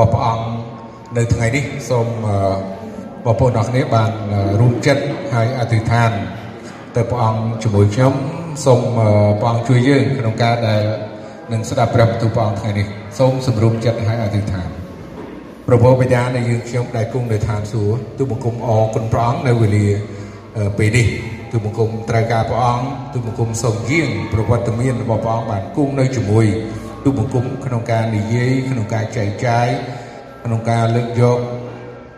របស់ព្រះអង្គនៅថ្ងៃនេះសូមបងប្អូនអរគ្នាបានរួមចិត្តហើយអធិដ្ឋានទៅព្រះអង្គជាមួយខ្ញុំសូមព្រះអង្គជួយយើងក្នុងការដែលនឹងស្ដាប់ព្រះបន្ទូលព្រះអង្គថ្ងៃនេះសូមសម្រុំចិត្តហើយអធិដ្ឋានប្រពោបិតានៃយើងខ្ញុំដែលគង់នៅឋានសួគ៌ទូបង្គំអរគុណព្រះអង្គនៅវេលាពេលនេះទូបង្គំត្រូវការព្រះអង្គទូបង្គំសូមយាងប្រវត្តិមានរបស់ព្រះអង្គបានគង់នៅជាមួយ ទូបង្គំក្នុងការនិយាយក្នុងការចែកចាយក្នុងការលើកយក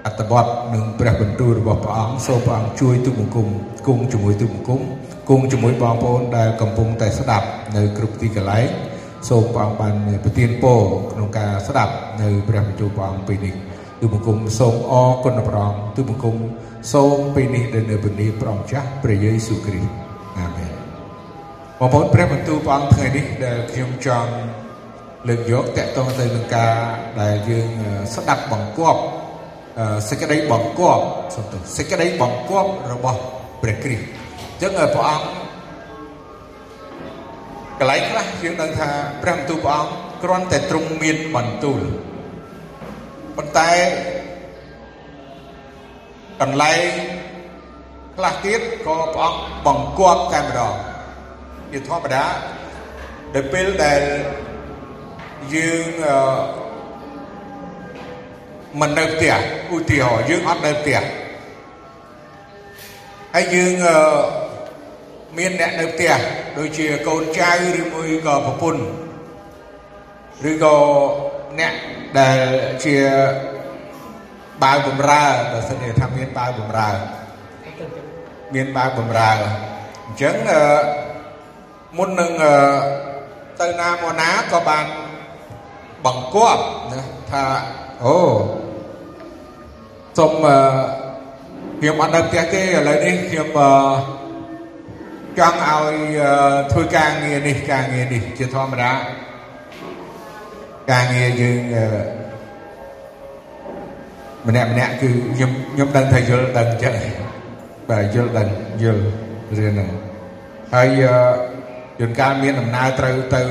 អត្តបទនិងព្រះបន្ទូលរបស់ព្រះអង្គសូមព្រះអង្គជួយទូបង្គំគង់ជាមួយទូបង្គំគង់ជាមួយបងប្អូនដែលកំពុងតែស្ដាប់នៅគ្រប់ទីកន្លែងសូមព្រះអង្គបានប្រទានពរក្នុងការស្ដាប់នៅព្រះបន្ទូលព្រះអង្គពេលនេះទូបង្គំសូមអរគុណព្រះអង្គទូបង្គំសូមពេលនេះដែលនៅព្រះនាមព្រះអង្គចាស់ព្រះយេស៊ូវគ្រីស្ទអាមែនបងប្អូនព្រះបន្ទូលព្រះអង្គថ្ងៃនេះដែលខ្ញុំចង់ លើកយកតកតងទៅនឹងការដែលយើងស្ដាប់បង្គាប់សេចក្តីបង្គាប់សំទោសសេចក្តីបង្គាប់របស់ព្រះគ្រីស្ទអញ្ចឹងព្រះអង្គកន្លែងខ្លះយើងដឹងថាព្រះបន្ទូលព្រះអង្គគ្រាន់តែទ្រង់មានបន្ទូលប៉ុន្តែកន្លែងខ្លះទៀតក៏ព្រះអង្គបង្គាប់តែម្ដងជាធម្មតាដល់ពេលដែល យើងមិននៅផ្ទះឧទាហរណ៍យើងអត់នៅផ្ទះហើយយើងមានអ្នកនៅផ្ទះដូចជាកូនចៅឬមួយក៏ប្រពន្ធឬក៏អ្នកដែលជាបាវបំរើបើសិនជាថាមានបាវបំរើមានបាវបំរើអញ្ចឹងមុននឹងទៅណាមកណាក៏បាន បង្គាប់ណាថាអូសូមខ្ញុំអត់នៅផ្ទះទេឥឡូវនេះខ្ញុំចង់ឲ្យធ្វើការងារនេះការងារនេះជាធម្មតាការងារយើងម្នាក់ម្នាក់គឺខ្ញុំខ្ញុំដឹងថាយល់ដឹងចឹងបាទយល់ដឹងយល់រឿងហ្នឹងហើយយន្តការមានដំណើរត្រូវទៅ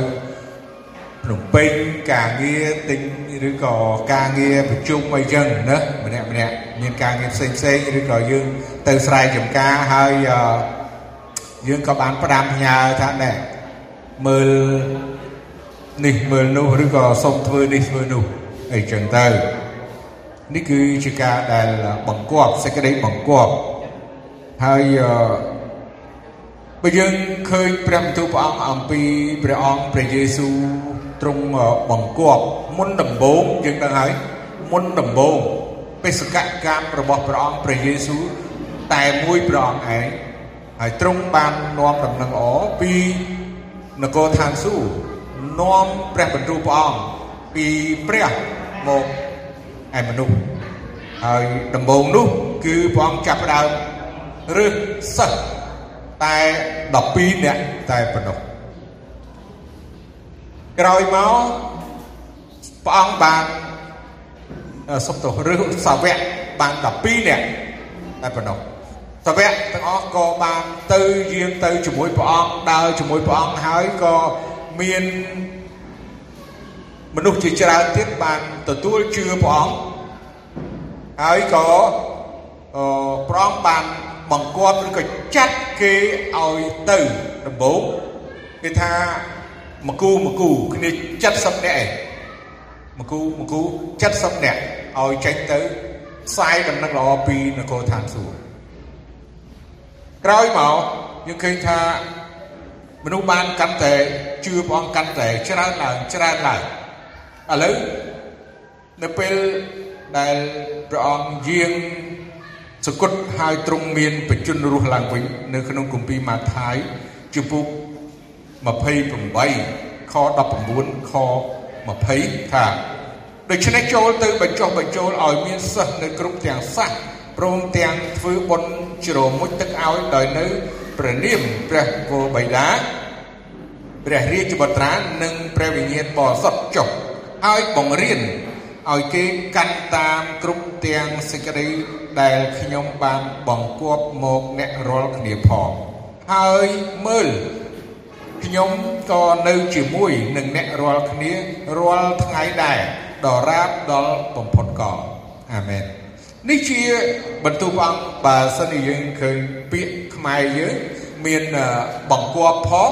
ភ្នំពេញការងារទិញឬក៏ការងារប្រជុំអីចឹងណាម្នាក់ម្នាក់មានការងារផ្សេងផ្សេងឬក៏យើងទៅស្រែចម្ការហើយយើងក៏បានផ្ដាំផ្ញើថាណែមើលនេះមើលនោះឬក៏សុំធ្វើនេះធ្វើនោះអីចឹងទៅនេះគឺជាការដែលបង្គាប់សេចក្តីបង្គាប់ហើយបើយើងឃើញព្រះបន្ទូលព្រះអង្គអំពីព្រះអង្គព្រះយេស៊ូវ ទ្រង់បង្គាប់មុនដំបូងយើងដឹងហើយមុនដំបូងបេសកកម្មរបស់ព្រះអង្គព្រះយេស៊ូវតែមួយព្រះអង្គឯងហើយទ្រង់បាននាំដំណឹងល្អពីនគរឋានសួគ៌នាំព្រះបន្ទូលព្រះអង្គពីព្រះមកឯមនុស្សហើយដំបូងនោះគឺព្រះអង្គចាប់ផ្ដើមរើសសិស្សតែ12នាក់តែប៉ុណ្ណោះ ក្រោយមកព្រះអង្គបានសុំទោសឬសាវកបាន12នាក់តែប៉ុណ្ណោះសាវកទាំងអស់ក៏បានទៅយាងទៅជាមួយព្រះអង្គដើរជាមួយព្រះអង្គហើយក៏មានមនុស្សជាច្រើនទៀតបានទទួលជឿព្រះអង្គហើយក៏ព្រះអង្គបានបង្គាប់ឬក៏ចាត់គេឲ្យទៅដំបូងគេថា មកគូមកគូគ្នា70នាក់ឯងមកគូមកគូ70នាក់ឲ្យចេញទៅផ្សាយដំណឹងល្អពីនគរឋានសួគ៌ក្រោយមកយើងឃើញថាមនុស្សបានកាន់តែជឿព្រះអង្គកាន់តែច្រើនឡើងច្រើនឡើងឥឡូវនៅពេលដែលព្រះអង្គយាងសគត់ហើយទ្រង់មានបជនរស់ឡើងវិញនៅក្នុងគម្ពីរម៉ាថាយជំពូក 28ខ19ខ20ថាដូច្នេះចូលទៅបញ្ចុះបញ្ចូលឲ្យមានសិស្សនៅគ្រប់ទាំងសាសព្រមទាំងធ្វើបុណ្យជ្រមុជទឹកឲ្យដោយនៅព្រះនាមព្រះគោបិតាព្រះរាជបុត្រានិងព្រះវិញ្ញាណបរិសុទ្ធចុះហើយបង្រៀនឲ្យគេកាន់តាមគ្រប់ទាំងសេចក្តីដែលខ្ញុំបានបង្គាប់មកអ្នករាល់គ្នាផងហើយមើល ខ្ញុំក៏នៅជាមួយនឹងអ្នករាល់គ្នារាល់ថ្ងៃដែរដ៏រាបដល់បំផុតកលអាមែននេះជាបន្ទូលព្រះអង្គបើសិនជាយើងឃើញពាក្យខ្មែរយើងមានបង្គាប់ផង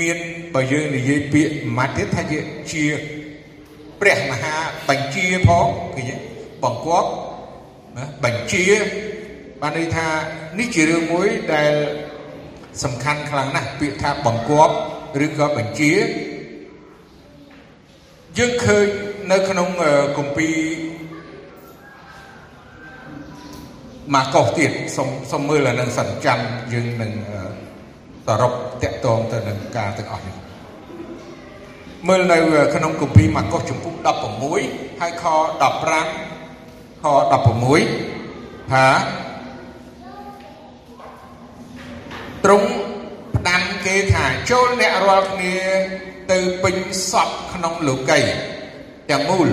មានបើយើងនិយាយពាក្យមួយទៀតថាជាព្រះមហាបញ្ជាផងឃើញទេបង្គាប់ណាបញ្ជាបានន័យថានេះជារឿងមួយដែល សំខាន់ខ្លាំងណាស់ពាក្យថាបង្គាប់ឬក៏បញ្ជាយើងឃើញនៅក្នុងគម្ពីរមកកុសទៀតសុំសុំមើលអានឹងសន្ចាំយើងនឹងសរុបតកតងទៅនឹងការទាំងអស់នេះមើលនៅក្នុងគម្ពីរមកកុសចំពុក16ហើយខ15ខ16ថា ទ្រង់ផ្ដាំគេថាចូលអ្នករាល់គ្នាទៅពេញសពក្នុងលោកីទាំងមូល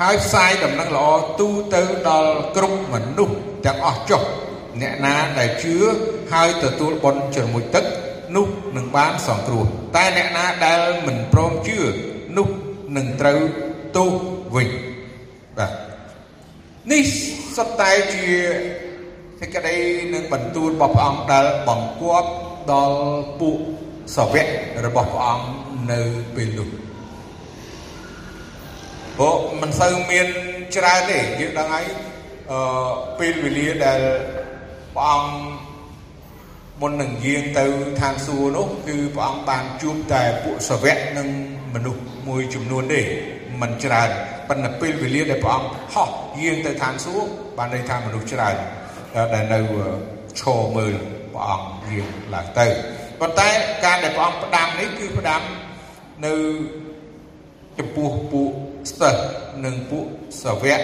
ហើយផ្សាយដំណឹងល្អទូទៅដល់គ្រប់មនុស្សទាំងអស់ចុះអ្នកណាដែលជឿហើយទទួលបុណ្យជ្រមុជទឹកនោះនឹងបានសង្គ្រោះតែអ្នកណាដែលមិនព្រមជឿនោះនឹងត្រូវទោសវិញបាទនេះសុទ្ធតែជា សេចក្តីនឹងបន្ទូលរបស់ព្រះអង្គដែលបង្គាប់ដល់ពួកសាវករបស់ព្រះអង្គនៅពេលនោះព្រោះមិនសូវមានច្រើនទេយើងដឹងហើយអឺពេលវេលាដែលព្រះអង្គមុននឹងយាងទៅឋានសួគ៌នោះគឺព្រះអង្គបានជួបតែពួកសាវកនិងមនុស្សមួយចំនួនទេមិនច្រើនប៉ុន្តែពេលវេលាដែលព្រះអង្គហោះយាងទៅឋានសួគ៌បានន័យថាមនុស្សច្រើន ដែលនៅឈរមើលព្រះអង្គយាងឡើងទៅប៉ុន្តែការដែលព្រះអង្គផ្ដាំនេះគឺផ្ដាំនៅចំពោះពួកស្ទើនិងពួកសាវក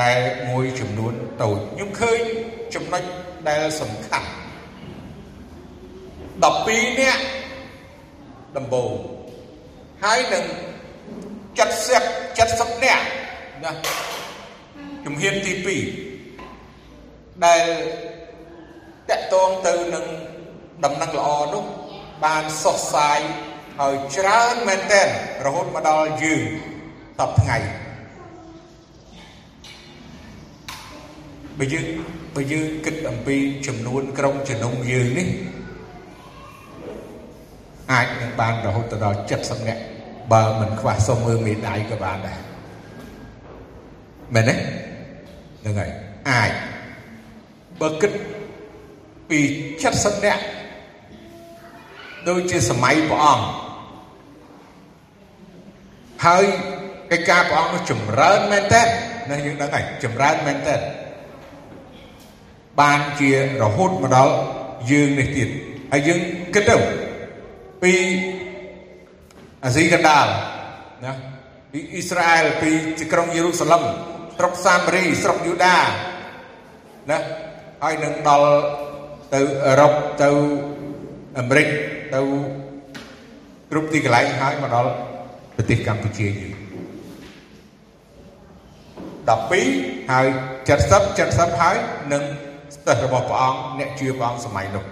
ដែលមួយចំនួនតូចខ្ញុំឃើញចំណុចដែលសំខាន់12នាក់ដំបូងហើយនឹង70 70នាក់ណាជំហានទី2 ដែលតកតងទៅនឹងដំណឹងល្អនោះបានសុសសាយហើយច្រើនមែនទែនរហូតមកដល់យើងតបថ្ងៃបើយើងបើយើងគិតអំពីចំនួនក្រុមជំនុំយើងនេះអាចនឹងបានរហូតដល់70នាក់បើមិនខ្វះសុំមើលមេដាយក៏បានដែរមែនទេហ្នឹងហើយអាច បើគិតពី70នាក់ដូចជាសម័យព្រះអង្គហើយកិច្ចការព្រះអង្គនោះចម្រើនមែនតើណាយើងដឹងហើយចម្រើនមែនតើបានជារហូតមកដល់យើងនេះទៀតហើយយើងគិតទៅពីអាស៊ីកណ្ដាលណាពីអ៊ីស្រាអែលពីទីក្រុងយេរូសាឡឹមស្រុកសាមារីស្រុកយូដាណា ហើយនឹងដល់ទៅអឺរ៉ុបទៅអាមេរិកទៅគ្រប់ទីកន្លែងហើយមកដល់ប្រទេសកម្ពុជាយើង12ហើយ70 70ហើយនឹងស្ទើររបស់ព្រះអង្គអ្នកជឿព្រះអង្គសម័យនោះ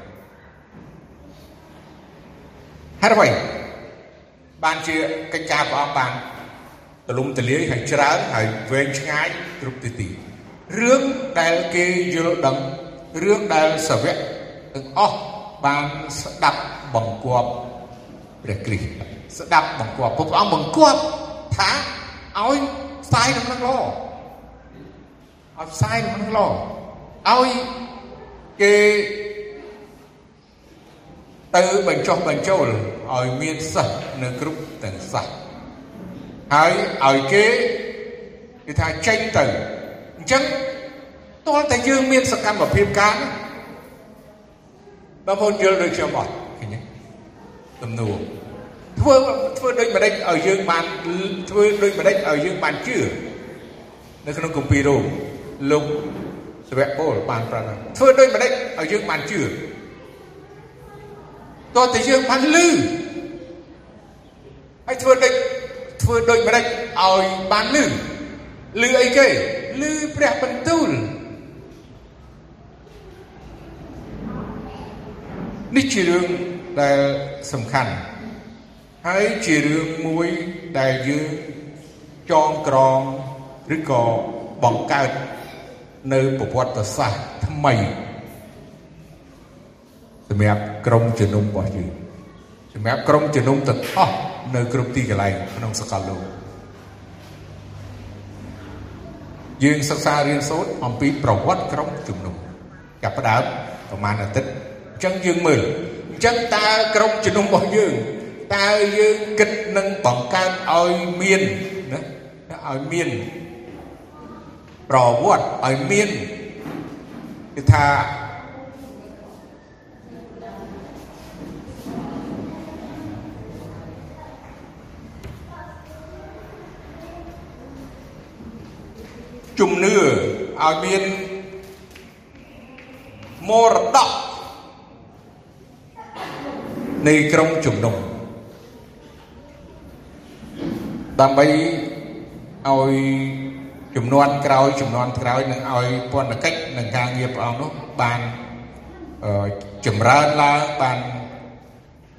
ហើយអ្វីបានជាកិច្ចការព្រះអង្គបានទលំទលាយហើយច្រើនហើយវែងឆ្ងាយគ្រប់ទិសទីរឿងដែលគេយល់ដឹង រឿងដែលសាវកទាំងអស់បានស្ដាប់បង្គាប់ព្រះគ្រីស្ទស្ដាប់បង្គាប់ព្រះអង្គបង្គាប់ថាឲ្យផ្សាយដំណឹងល្អឲ្យផ្សាយដំណឹងល្អឲ្យគេទៅបញ្ចុះបញ្ចូលឲ្យមានសិស្សនៅគ្រប់ទាំងសាសហើយឲ្យគេគេថាចេញទៅអញ្ចឹង តើតែយើងមានសកម្មភាពការបងប្អូនយល់ដូចខ្ញុំអត់ឃើញទេទំនួលធ្វើធ្វើដូចម្ដេចឲ្យយើងបានធ្វើដូចម្ដេចឲ្យយើងបានជឿនៅក្នុងគម្ពីររ៉ូមលោកសាវកពលបានប្រាប់ធ្វើដូចម្ដេចឲ្យយើងបានជឿតើតែយើងបានលឺហើយធ្វើដូចធ្វើដូចម្ដេចឲ្យបានលឺលឺអីគេលឺព្រះបន្ទូល នេះជារឿងដែលសំខាន់ហើយជារឿងមួយដែលយើងចងក្រងឬក៏បង្កើតនៅប្រវត្តិសាស្ត្រថ្មីសម្រាប់ក្រុមជំនុំរបស់យើងសម្រាប់ក្រុមជំនុំទាំងអស់នៅគ្រប់ទីកន្លែងក្នុងសកលលោកយើងសិក្សារៀនសូត្រអំពីប្រវត្តិក្រុមជំនុំចាប់ផ្ដើមប្រហែលអាទិត្យអញ្ចឹងយើងមើលអញ្ចឹងតើក្រុមជំនុំរបស់យើងតើយើងគិតនឹងបង្កើតឲ្យមានណាឲ្យមានប្រវត្តិឲ្យមានគឺថាជំនឿឲ្យមានមរតក នៃក្រុមជំនុំដើម្បីឲ្យចំនួនក្រោយចំនួនក្រោយនឹងឲ្យពន្ធកិច្ចនឹងការងារព្រះអង្គនោះបានចម្រើនឡើងបាន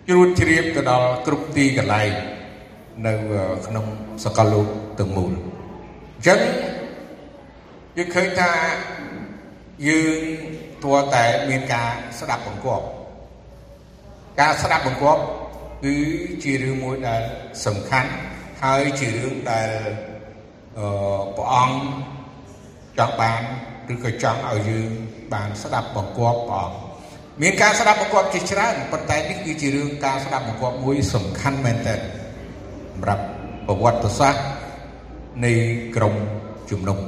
ជ្រួតជ្រាបទៅដល់គ្រប់ទីកន្លែងនៅក្នុងសកលលោកទាំងមូលអញ្ចឹងយើងឃើញថាយើងទោះតែមានការស្ដាប់បង្គាប់ ការស្ដាប់បង្គាប់គឺជារឿងមួយដែលសំខាន់ហើយជារឿងដែលអឺព្រះអង្គចង់បានឬក៏ចង់ឲ្យយើងបានស្ដាប់បង្គាប់ព្រះអង្គមានការស្ដាប់បង្គាប់ជាច្រើនប៉ុន្តែនេះគឺជារឿងការស្ដាប់បង្គាប់មួយសំខាន់មែនទែនសម្រាប់ប្រវត្តិសាស្ត្រនៃក្រុមជំនុំ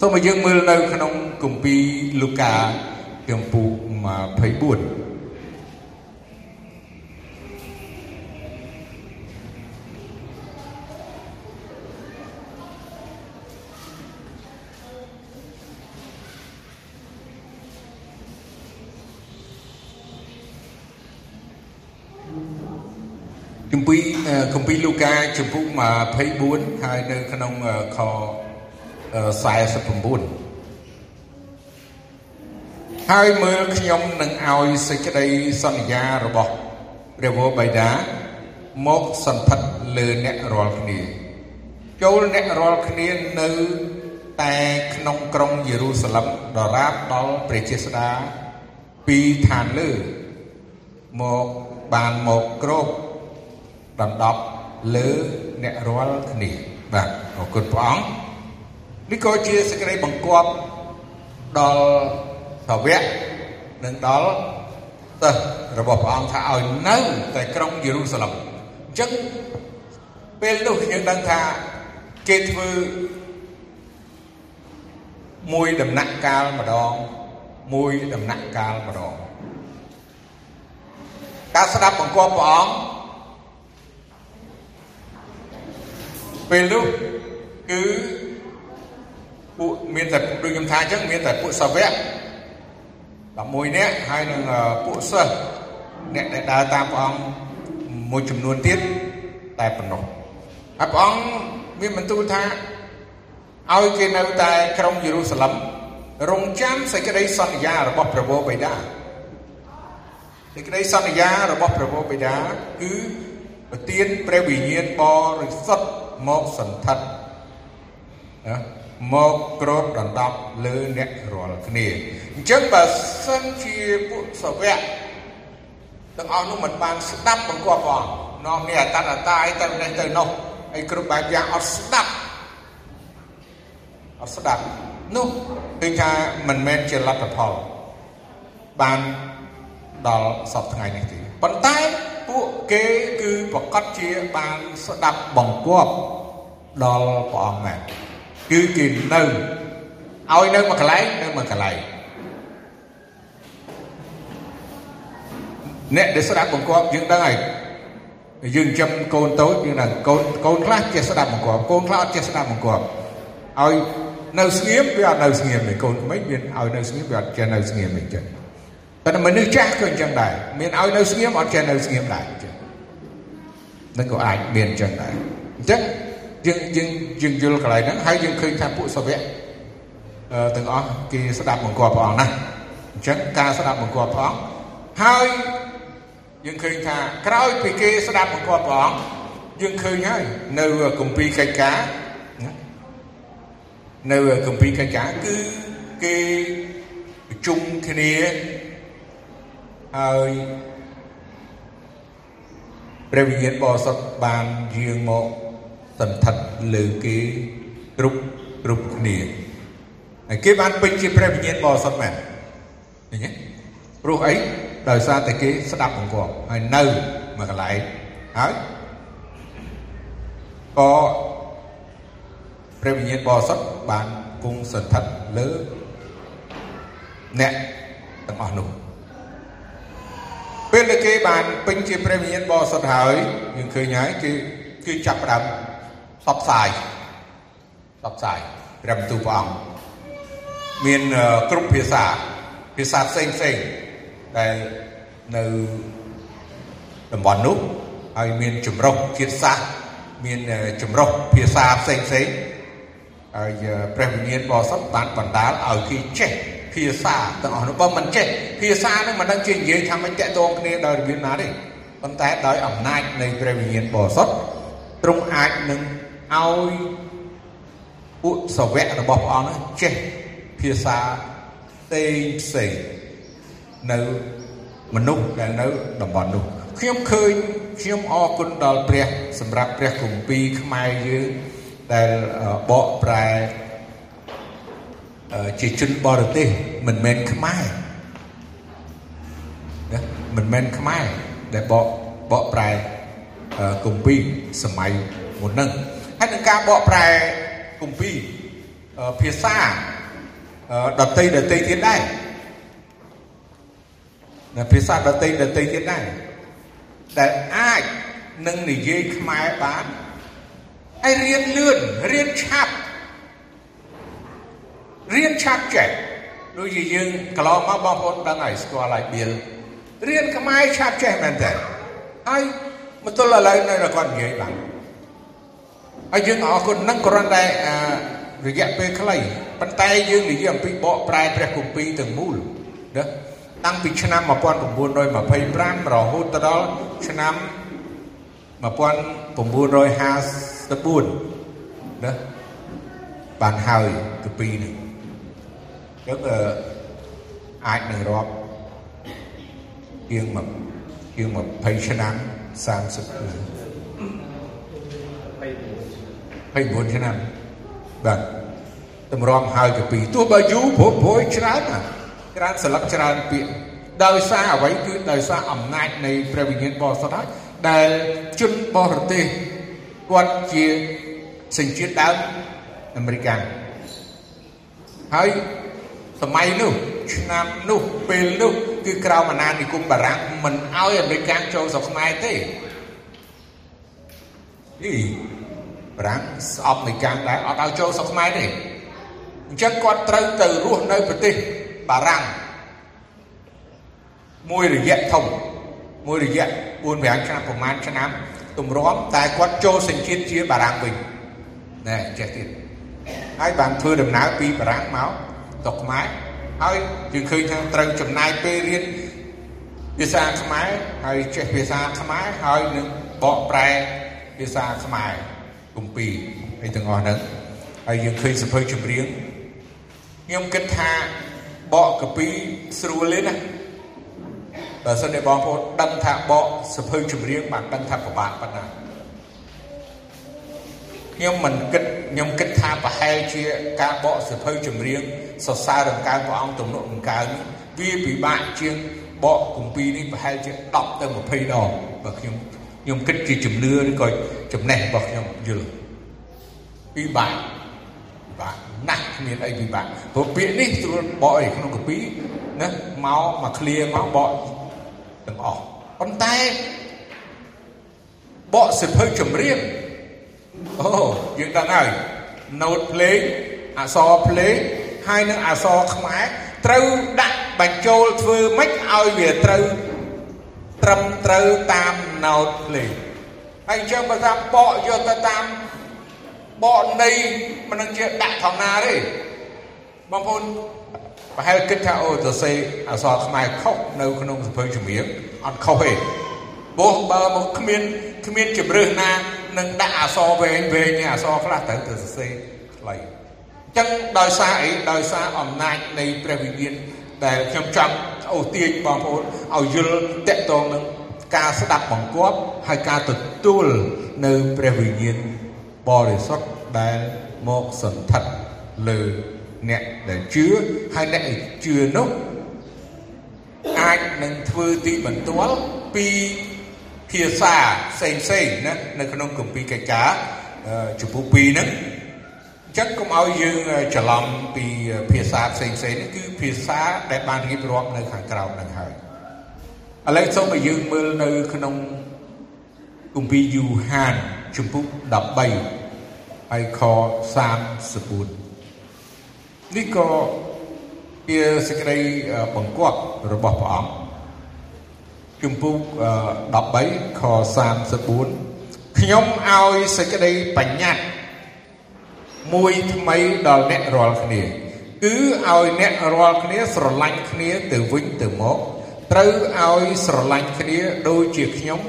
សូមឲ្យយើងមើលនៅក្នុងគម្ពីរលូកាចំពុ24 គម្ពីរគម្ពីរលូកាចំពុ24ហើយនៅក្នុងខ49ហើយមើលខ្ញុំនឹងឲ្យសេចក្តីសន្យារបស់ព្រះវរបិតាមកសន្ធិដ្ឋលើអ្នករាល់គ្នា ចូលអ្នករាល់គ្នានៅតែក្នុងក្រុងយេរូសាឡឹមដរាបដល់ព្រះជាស្ដាពីឋានលើមកបានមកគ្រប ដណ្ដប់លើអ្នករាល់គ្នាបាទអរគុណព្រះអង្គនេះក៏ជាសេចក្តីបង្គាប់ដល់សាវកនិងដល់សិស្សរបស់ព្រះអង្គថាឲ្យនៅតែក្រុងយេរូសាឡឹមអញ្ចឹងពេលនោះយើងដឹងថាគេធ្វើមួយដំណាក់កាលម្ដងមួយដំណាក់កាលម្ដងការស្ដាប់បង្គាប់ព្រះអង្គ ពេលនោះគឺពួកមានតែដូចខ្ញុំថាអញ្ចឹងមានតែពួកសាវក11នាក់ហើយនឹងពួកសិស្សអ្នកដែលដើរតាមព្រះអង្គមួយចំនួនទៀតតែប៉ុណ្ណោះហើយព្រះអង្គមានបន្ទូលថាឲ្យគេនៅតែក្រុងយេរូសាឡឹមរងចាំសេចក្តីសន្យារបស់ព្រះវរបិតាសេចក្តីសន្យារបស់ព្រះវរបិតាគឺប្រទានព្រះវិញ្ញាណបរិសុទ្ធ មកសន្ធិដ្ឋណាមកគ្របដណ្ដប់លើអ្នករាល់គ្នាអញ្ចឹងបើសិនជាពួកសាវកទាំងអស់នោះមិនបានស្ដាប់បង្គាប់ព្រះអង្គនាំនេះអតតតាយទៅនេះទៅនោះហើយគ្រប់បែបយ៉ាងអត់ស្ដាប់អត់ស្ដាប់នោះគឺថាមិនមែនជាលទ្ធផលបានដល់សពថ្ងៃនេះទេប៉ុន្តែ ពួកគេគឺប្រកាសជាបានស្ដាប់បង្គាប់ដល់ព្រះអង្គមែនគឺគេនៅឲ្យនៅមួយកន្លែងនៅមួយកន្លែងអ្នកដែលស្ដាប់បង្គាប់យើងដឹងហើយយើងចាំកូនតូចយើងដឹងកូនកូនខ្លះចេះស្ដាប់បង្គាប់កូនខ្លះអត់ចេះស្ដាប់បង្គាប់ឲ្យនៅស្ងៀមវាអត់នៅស្ងៀមទេកូនក្មេងមានឲ្យនៅស្ងៀមវាអត់ចេះនៅស្ងៀមទេចឹង តែមនុស្សចាស់ក៏អញ្ចឹងដែរមានឲ្យនៅស្ងៀមអត់ចេះនៅស្ងៀមដែរចឹងនឹងក៏អាចមានអញ្ចឹងដែរអញ្ចឹងយើងយើងយើងយល់កន្លែងហ្នឹងហើយយើងឃើញថាពួកសាវកទាំងអស់គេស្ដាប់បង្គាប់ព្រះអង្គណាអញ្ចឹងការស្ដាប់បង្គាប់ព្រះអង្គហើយយើងឃើញថាក្រោយពីគេស្ដាប់បង្គាប់ព្រះអង្គយើងឃើញហើយនៅគម្ពីរកិច្ចការនៅគម្ពីរកិច្ចការគឺគេប្រជុំគ្នា ហើយព្រះវិញ្ញាណបរិសុទ្ធបានយាងមកសន្ធិដ្ឋលើគេគ្រប់គ្រប់គ្នាហើយគេបានពេញជាព្រះវិញ្ញាណបរិសុទ្ធមែនឃើញទេព្រោះអីដោយសារតែគេស្ដាប់បង្គាប់ហើយនៅមួយកន្លែងហើយក៏ព្រះវិញ្ញាណបរិសុទ្ធបានគង់សន្ធិដ្ឋលើអ្នកទាំងអស់នោះ ពេលដែលគេបានពេញជាព្រះវិញ្ញាណបរិសុទ្ធហើយយើងឃើញហើយគឺគឺចាប់ផ្ដើមសបផ្សាយសបផ្សាយព្រះបន្ទូលព្រះអង្គមានគ្រប់ភាសាភាសាផ្សេងផ្សេងដែលនៅតំបន់នោះហើយមានចម្រុះជាតិសាសន៍មានចម្រុះភាសាផ្សេងផ្សេងហើយព្រះវិញ្ញាណបរិសុទ្ធបានបណ្ដាលឲ្យគេចេះ ភាសាទាំងអស់នោះបើមិនចេះភាសានឹងមិនដឹងជានិយាយថាមិនតកតងគ្នាដោយរបៀបណាទេប៉ុន្តែដោយអំណាចនៃព្រះវិញ្ញាណបរិសុទ្ធទ្រង់អាចនឹងឲ្យពួកសាវករបស់ព្រះអង្គចេះភាសាផ្សេងផ្សេងនៅមនុស្សដែលនៅតំបន់នោះខ្ញុំឃើញខ្ញុំអរគុណដល់ព្រះសម្រាប់ព្រះគម្ពីរខ្មែរយើងដែលបកប្រែ ជាជនបរទេសមិនមែនខ្មែរណាមិនមែនខ្មែរដែលបកបកប្រែគម្ពីរសម័យមុនហ្នឹងហើយនឹងការបកប្រែគម្ពីរភាសាដតីដតីទៀតដែរណាភាសាដតីដតីទៀតដែរដែលអាចនឹងនិយាយខ្មែរបានហើយរៀនលឿនរៀនឆាប់ រៀនឆាប់ចេះដូចជាយើងកន្លងមកបងប្អូនដឹងហើយស្គាល់ហើយបៀលរៀនខ្មែរឆាប់ចេះមែនតើហើយមកទល់ឥឡូវនៅគាត់និយាយបានហើយយើងអរគុណនឹងគ្រាន់តែរយៈពេលខ្លីប៉ុន្តែយើងនិយាយអំពីបកប្រែព្រះគម្ពីរទាំងមូលណាតាំងពីឆ្នាំ1925រហូតដល់ឆ្នាំ1954ណាបានហើយទៅពីនេះ អញ្ចឹងអាចនឹងរាប់ជាងមកជាង20ឆ្នាំ30ឆ្នាំ29ឆ្នាំបាទតម្រាំហើយទៅពីទោះបើយូរព្រោះព្រោះច្រើនណាច្រើនស្លឹកច្រើនពាក្យដោយសារអ្វីគឺដោយសារអំណាចនៃព្រះវិញ្ញាណបរិសុទ្ធហើយដែលជនបរទេសគាត់ជាសញ្ជាតិដើមអាមេរិកហើយ សម័យនោះឆ្នាំនោះពេលនោះគឺក្រោមអាណានិគមបារាំងមិនអោយអាមេរិកចូលស្រុកខ្មែរទេនេះបារាំងស្អប់នៃការដែរអត់ឲ្យចូលស្រុកខ្មែរទេអញ្ចឹងគាត់ត្រូវទៅរស់នៅប្រទេសបារាំងមួយរយៈធំមួយរយៈ4 5ឆ្នាំប្រហែលឆ្នាំទម្រាំតែគាត់ចូលសញ្ជាតិជាបារាំងវិញណែចេះទៀតហើយបានធ្វើដំណើរពីបារាំងមក ទៅខ្មែរហើយយើងឃើញថាត្រូវចំណាយពេលរៀនភាសាខ្មែរហើយចេះភាសាខ្មែរហើយនឹងបកប្រែភាសាខ្មែរគម្ពីរអីទាំងអស់ហ្នឹងហើយយើងឃើញសភៅចម្រៀងខ្ញុំគិតថាបកកាពីស្រួលទេណាបើសិនជាបងប្អូនដឹងថាបកសភៅចម្រៀងបានដឹងថាពិបាកប៉ុណ្ណាខ្ញុំមិនគិត ខ្ញុំគិតថាប្រហែលជាការបកសភៅចម្រៀងសរសើរដង្កើងព្រះអង្គទំនុកដង្កើងវាពិបាកជាងបកគម្ពីរនេះប្រហែលជា10ទៅ20ដងបើខ្ញុំខ្ញុំគិតជាជំនឿឬក៏ចំណេះរបស់ខ្ញុំយល់ពិបាកពិបាកណាស់គ្មានអីពិបាកព្រោះពាក្យនេះស្រួលបកអីក្នុងគម្ពីរណាមកមកឃ្លាមកបកទាំងអស់ប៉ុន្តែបកសិភៅចម្រៀង អូយើងដឹងហើយ note ភ្លេងអក្សរភ្លេងហើយនឹងអក្សរខ្មែរត្រូវដាក់បញ្ចូលធ្វើម៉េចឲ្យវាត្រូវត្រឹមត្រូវតាម note ភ្លេងហើយអញ្ចឹងបើថាបកយកទៅតាមបកនៃមិននឹងជាដាក់ធម្មតាទេបងប្អូនប្រហែលគិតថាអូទៅសេអក្សរខ្មែរខុសនៅក្នុងសភៅចម្រៀងអត់ខុសទេ ព្រោះបើមកគ្មានគ្មានជំរឿសណានឹងដាក់អសរវែងវែងអសរខ្លះត្រូវទៅសរសេរខ្លីអញ្ចឹងដោយសារអីដោយសារអំណាចនៃព្រះវិញ្ញាណដែលខ្ញុំចង់អូសទាញបងប្អូនឲ្យយល់តកតងនឹងការស្ដាប់បង្គាប់ហើយការទទួលនៅព្រះវិញ្ញាណបរិសុទ្ធដែលមកសន្ធិដ្ឋលើអ្នកដែលជឿហើយអ្នកជឿនោះអាចនឹងធ្វើទីបន្ទាល់ពី ភាសាផ្សេងផ្សេងណានៅក្នុងគម្ពីរកិច្ចការចំពោះ2ហ្នឹងអញ្ចឹងកុំឲ្យយើងច្រឡំពីភាសាផ្សេងផ្សេងនេះគឺភាសាដែលបានរៀបរាប់នៅខាងក្រោមហ្នឹងហើយឥឡូវសូមឲ្យយើងមើលនៅក្នុងគម្ពីរយូហានចំពោះ13ហើយខ34នេះក៏ជាសេចក្តីបង្គាប់របស់ព្រះអង្គ ជំពូក13ខ34ខ្ញុំឲ្យសេចក្តីបញ្ញត្តិមួយថ្មីដល់អ្នករាល់គ្នាគឺឲ្យអ្នករាល់គ្នាស្រឡាញ់គ្នាទៅវិញទៅមកត្រូវឲ្យស្រឡាញ់គ្នាដូចជាខ្ញុំ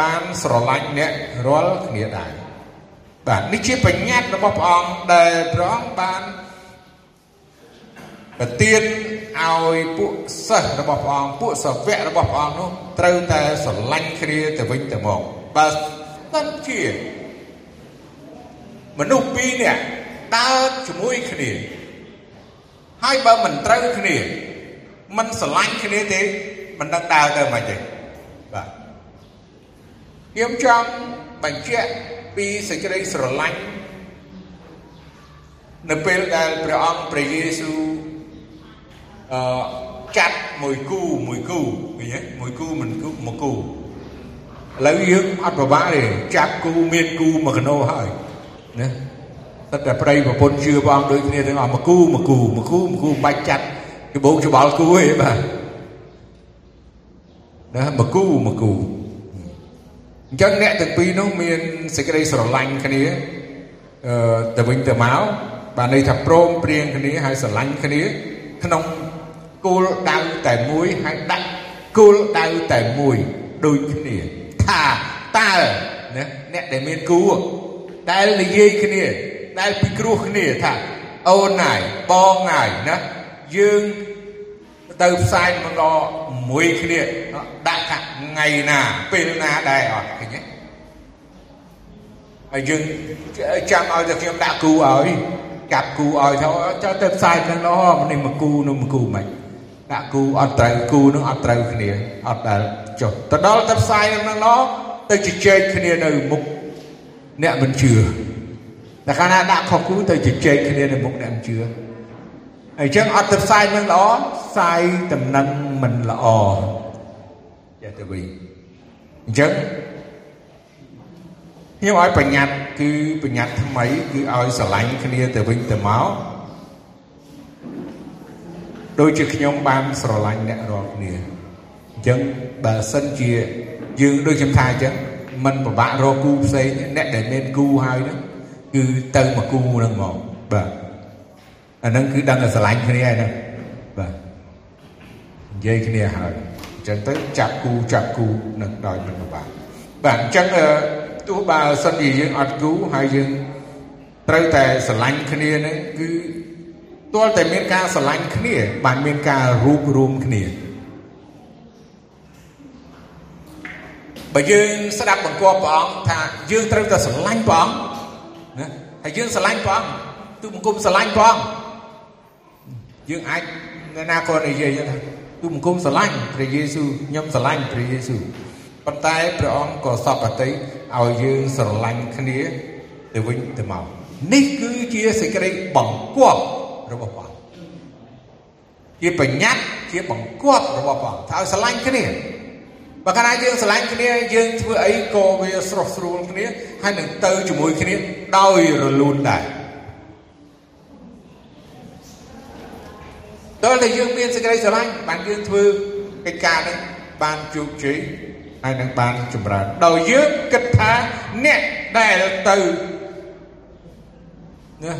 បានស្រឡាញ់អ្នករាល់គ្នាដែរបាទនេះជាបញ្ញត្តិរបស់ព្រះអង្គដែលព្រះអង្គបាន ប្រទានឲ្យពួកសិស្សរបស់ព្រះអង្គពួកសាវករបស់ព្រះអង្គនោះត្រូវតែស្រឡាញ់គ្នាទៅវិញទៅមកបើមិនជាមនុស្សពីរនាក់ដើរជាមួយគ្នាហើយបើមិនត្រូវគ្នាមិនស្រឡាញ់គ្នាទេមិនដឹងដើរទៅមិនទេបាទខ្ញុំចង់បញ្ជាក់ពីសេចក្តីស្រឡាញ់នៅពេលដែលព្រះអង្គព្រះយេស៊ូវ អឺចាត់មួយគូមួយគូឃើញទេមួយគូមិនគូមួយគូឥឡូវយើងអត់ពិបាកទេចាប់គូមានគូមួយកណោហើយណាតែតែប្រៃប្រពន្ធជឿព្រះអង្គដូចគ្នាទាំងអស់មួយគូមួយគូមួយគូមួយគូមិនបាច់ចាត់ច្បងច្បល់គូទេបាទណាមួយគូមួយគូអញ្ចឹងអ្នកទាំងពីរនោះមានសេចក្តីស្រឡាញ់គ្នាអឺទៅវិញទៅមកបានន័យថាព្រមព្រៀងគ្នាហើយស្រឡាញ់គ្នាក្នុង គោលដៅតែមួយហើយដាក់គោលដៅតែមួយដូចគ្នាថាតើណាអ្នកដែលមានគូដែលនិយាយគ្នាដែលពិគ្រោះគ្នាថាអូនណាយបងណាយណាយើងទៅផ្សាយម្ដងមួយគ្នាដាក់ថាថ្ងៃណាពេលណាដែរអត់ឃើញទេហើយយើងចាំឲ្យតែខ្ញុំដាក់គូឲ្យកាប់គូឲ្យទៅចុះទៅផ្សាយនឹងនោះនេះមកគូនោះមកគូមិន ដាក់គូអត់ត្រូវគូនឹងអត់ត្រូវគ្នាអត់ដែលចុះទៅដល់ទៅផ្សាយនឹងនោះទៅជជែកគ្នានៅមុខអ្នកមិនជឿតែកាលណាដាក់ខុសគូទៅជជែកគ្នានៅមុខអ្នកមិនជឿអញ្ចឹងអត់ទៅផ្សាយនឹងល្អផ្សាយតំណែងមិនល្អចេះទៅវិញអញ្ចឹងខ្ញុំឲ្យបញ្ញត្តិគឺបញ្ញត្តិថ្មីគឺឲ្យស្រឡាញ់គ្នាទៅវិញទៅមក ដូចជាខ្ញុំបានស្រឡាញ់អ្នករាល់គ្នាអញ្ចឹងបើសិនជាយើងដូចខ្ញុំថាអញ្ចឹងมันពិបាករកគូផ្សេងអ្នកដែលមានគូហើយហ្នឹងគឺទៅមកគូហ្នឹងមកបាទអាហ្នឹងគឺដឹងតែស្រឡាញ់គ្នាហើយហ្នឹងបាទនិយាយគ្នាហើយអញ្ចឹងទៅចាប់គូចាប់គូនឹងដោយមិនពិបាកបាទអញ្ចឹងទោះបើសិនជាយើងអត់គូហើយយើងត្រូវតែស្រឡាញ់គ្នាហ្នឹងគឺ ទាល់តែមានការស្រឡាញ់គ្នា បានមានការរួបរวมគ្នាបើយើងស្ដាប់បង្គាប់ព្រះអង្គថាយើងត្រូវតែស្រឡាញ់ព្រះអង្គណាហើយយើងស្រឡាញ់ព្រះអង្គទូបង្គំស្រឡាញ់ព្រះអង្គយើងអាចនៅណាគាត់និយាយថាទូបង្គំស្រឡាញ់ព្រះយេស៊ូវខ្ញុំស្រឡាញ់ព្រះយេស៊ូវប៉ុន្តែព្រះអង្គក៏សពអតិឲ្យយើងស្រឡាញ់គ្នាទៅវិញទៅមកនេះគឺជាសេចក្តីបង្គាប់ របស់ព្រះជាបញ្ញត្តិជាបង្គាប់របស់ព្រះថាឲ្យស្រឡាញ់គ្នាបើកាលណាយើងស្រឡាញ់គ្នាយើងធ្វើអីក៏វាស្រស់ស្រួលគ្នាហើយនឹងទៅជាមួយគ្នាដោយរលូនដែរដល់តែយើងមានសេចក្តីស្រឡាញ់បានយើងធ្វើកិច្ចការនេះបានជោគជ័យហើយនឹងបានចម្រើនដោយយើងគិតថាអ្នកដែលទៅ ណា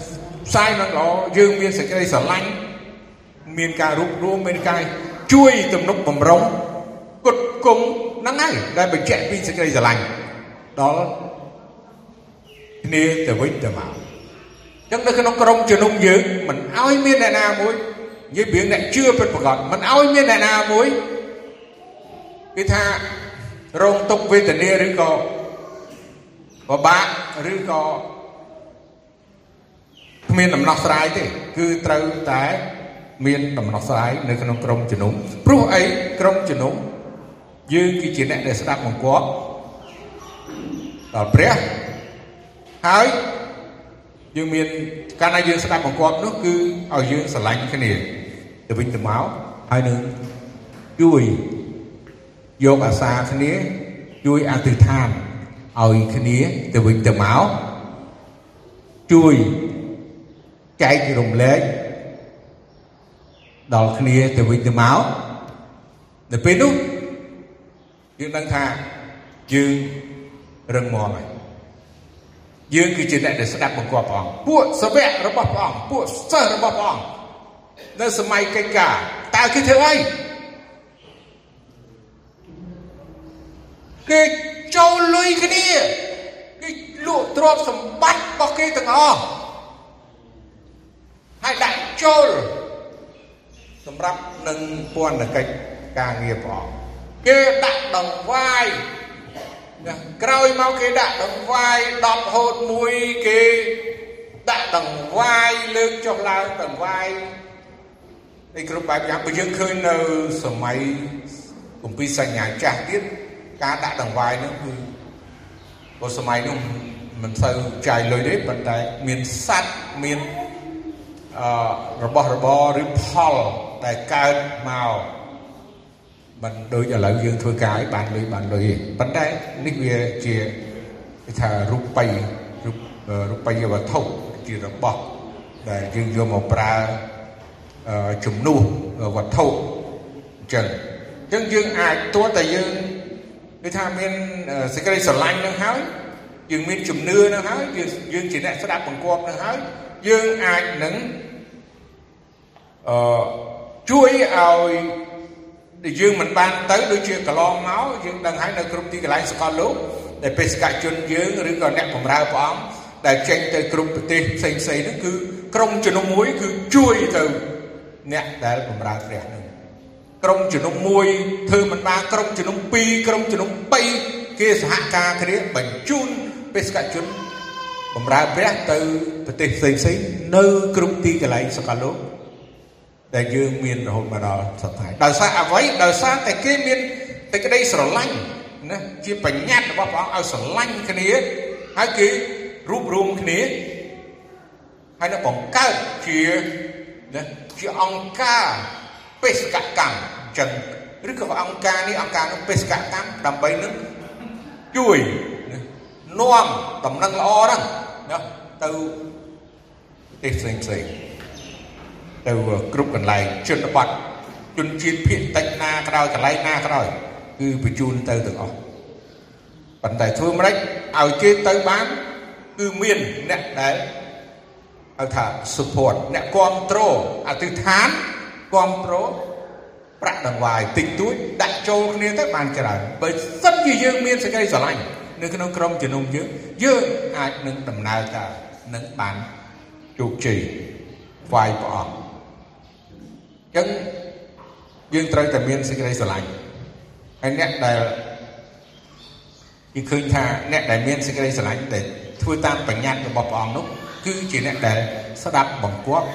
ផ្សាយនឹងល្អយើងមានសេចក្តីស្រឡាញ់មានការរួបរวมមានការជួយទំនុកបំរុងគុតគង់ហ្នឹងហើយដែលបញ្ជាក់ពីសេចក្តីស្រឡាញ់ដល់គ្នាទៅវិញទៅមកអញ្ចឹងនៅក្នុងក្រុមជំនុំយើងមិនឲ្យមានអ្នកណាមួយនិយាយពីអ្នកជឿពិតប្រាកដមិនឲ្យមានអ្នកណាមួយគឺថារងទុកវេទនាឬក៏ពិបាកឬក៏ គ្មានដំណោះស្រាយទេ គឺត្រូវតែមានដំណោះស្រាយនៅក្នុងក្រុមជំនុំព្រោះអីក្រុមជំនុំយើងគឺជាអ្នកដែលស្ដាប់បង្គាប់ដល់ព្រះហើយយើងមានកាលណាយើងស្ដាប់បង្គាប់នោះគឺឲ្យយើងស្រឡាញ់គ្នាទៅវិញទៅមកហើយនឹងជួយយកអាសាគ្នាជួយអធិដ្ឋានឲ្យគ្នាទៅវិញទៅមកជួយ ចែករំលែកដល់គ្នាទៅវិញទៅមកនៅពេលនោះយើងដឹងថាយើងរឹងមាំហើយយើងគឺជាអ្នកដែលស្ដាប់បង្គាប់ព្រះអង្គពួកសាវករបស់ព្រះអង្គពួកសិស្សរបស់ព្រះអង្គនៅសម័យកិច្ចការតើគេធ្វើអីគេចូលលុយគ្នាគេលក់ទ្រព្យសម្បត្តិរបស់គេទាំងអស់ ហើយដាក់ចូលសម្រាប់នឹងពន្ធកិច្ចការងារព្រះអង្គគេដាក់ដង្វាយណាក្រោយមកគេដាក់ដង្វាយ10ហូតមួយគេដាក់ដង្វាយលើកចុះឡើងដង្វាយឯគ្រប់បែបយ៉ាងបើយើងឃើញនៅសម័យគម្ពីរសញ្ញាចាស់ទៀតការដាក់ដង្វាយនោះគឺបើសម័យនោះមិនសូវចាយលុយទេប៉ុន្តែមានសัตว์មានអឺ របស់របរឬផលតែកើតមកមិនដូចឥឡូវយើងធ្វើការឲ្យបានលុយបានលុយទេប៉ុន្តែនេះវាជាគេថារូបិយរូបរូបិយវត្ថុជារបស់ដែលយើងយកមកប្រើជំនួសវត្ថុអញ្ចឹងអញ្ចឹងយើងអាចទោះតែយើងគឺថាមានសេចក្តីស្រឡាញ់នឹងហើយយើងមានជំនឿនឹងហើយយើងយើងជាអ្នកស្ដាប់បង្គាប់នឹងហើយយើងអាចនឹង អឺជួយឲ្យដែលយើងមិនបានទៅដូចជាកន្លងមកយើងដឹងហើយនៅគ្រប់ទីកន្លែងសកលលោកដែលបេសកជនយើងឬក៏អ្នកបម្រើព្រះអង្គដែលចេញទៅគ្រប់ប្រទេសផ្សេងផ្សេងហ្នឹងគឺក្រុមជំនុំមួយគឺជួយទៅអ្នកដែលបម្រើព្រះហ្នឹងក្រុមជំនុំមួយធ្វើមិនបានក្រុមជំនុំ2ក្រុមជំនុំ3គេសហការគ្នាបញ្ជូនបេសកជនបម្រើព្រះទៅប្រទេសផ្សេងផ្សេងនៅគ្រប់ទីកន្លែងសកលលោក ដែលយើងមានរហូតមកដល់សប្តាហ៍ដោយសារអ្វីដោយសារតែគេមានតែក្តីស្រឡាញ់ណាជាបញ្ញត្តិរបស់ព្រះអង្គឲ្យស្រឡាញ់គ្នាហើយគេរួបរวมគ្នាហើយនឹងបង្កើតជាណាជាអង្គការបេសកកម្មអញ្ចឹងឬក៏អង្គការនេះអង្គការនោះបេសកកម្មដើម្បីនឹងជួយនាំដំណឹងល្អហ្នឹងណាទៅប្រទេសផ្សេងផ្សេង ទៅគ្រប់កន្លែងជនបទជនជាតិភាគតិចណាក្រោយកន្លែងណាក្រោយគឺបញ្ជូនទៅទាំងអស់ប៉ុន្តែធ្វើមិនឲ្យគេទៅបានគឺមានអ្នកដែលហៅថា support អ្នកគ្រប់គ្រងអធិដ្ឋានគ្រប់គ្រងប្រាក់ដង្វាយតិចតួចដាក់ចូលគ្នាទៅបានច្រើនបើសិនជាយើងមានសេចក្តីស្រឡាញ់នៅក្នុងក្រុមជំនុំយើងយើងអាចនឹងដំណើរការនឹងបានជោគជ័យថ្វាយព្រះអង្គ ចឹងយើងត្រូវតែមានសេចក្តីស្រឡាញ់ហើយអ្នកដែលគេឃើញថាអ្នកដែលមានសេចក្តីស្រឡាញ់ដែលធ្វើតាមបញ្ញត្តិរបស់ព្រះអង្គនោះគឺជាអ្នកដែលស្ដាប់បង្គាប់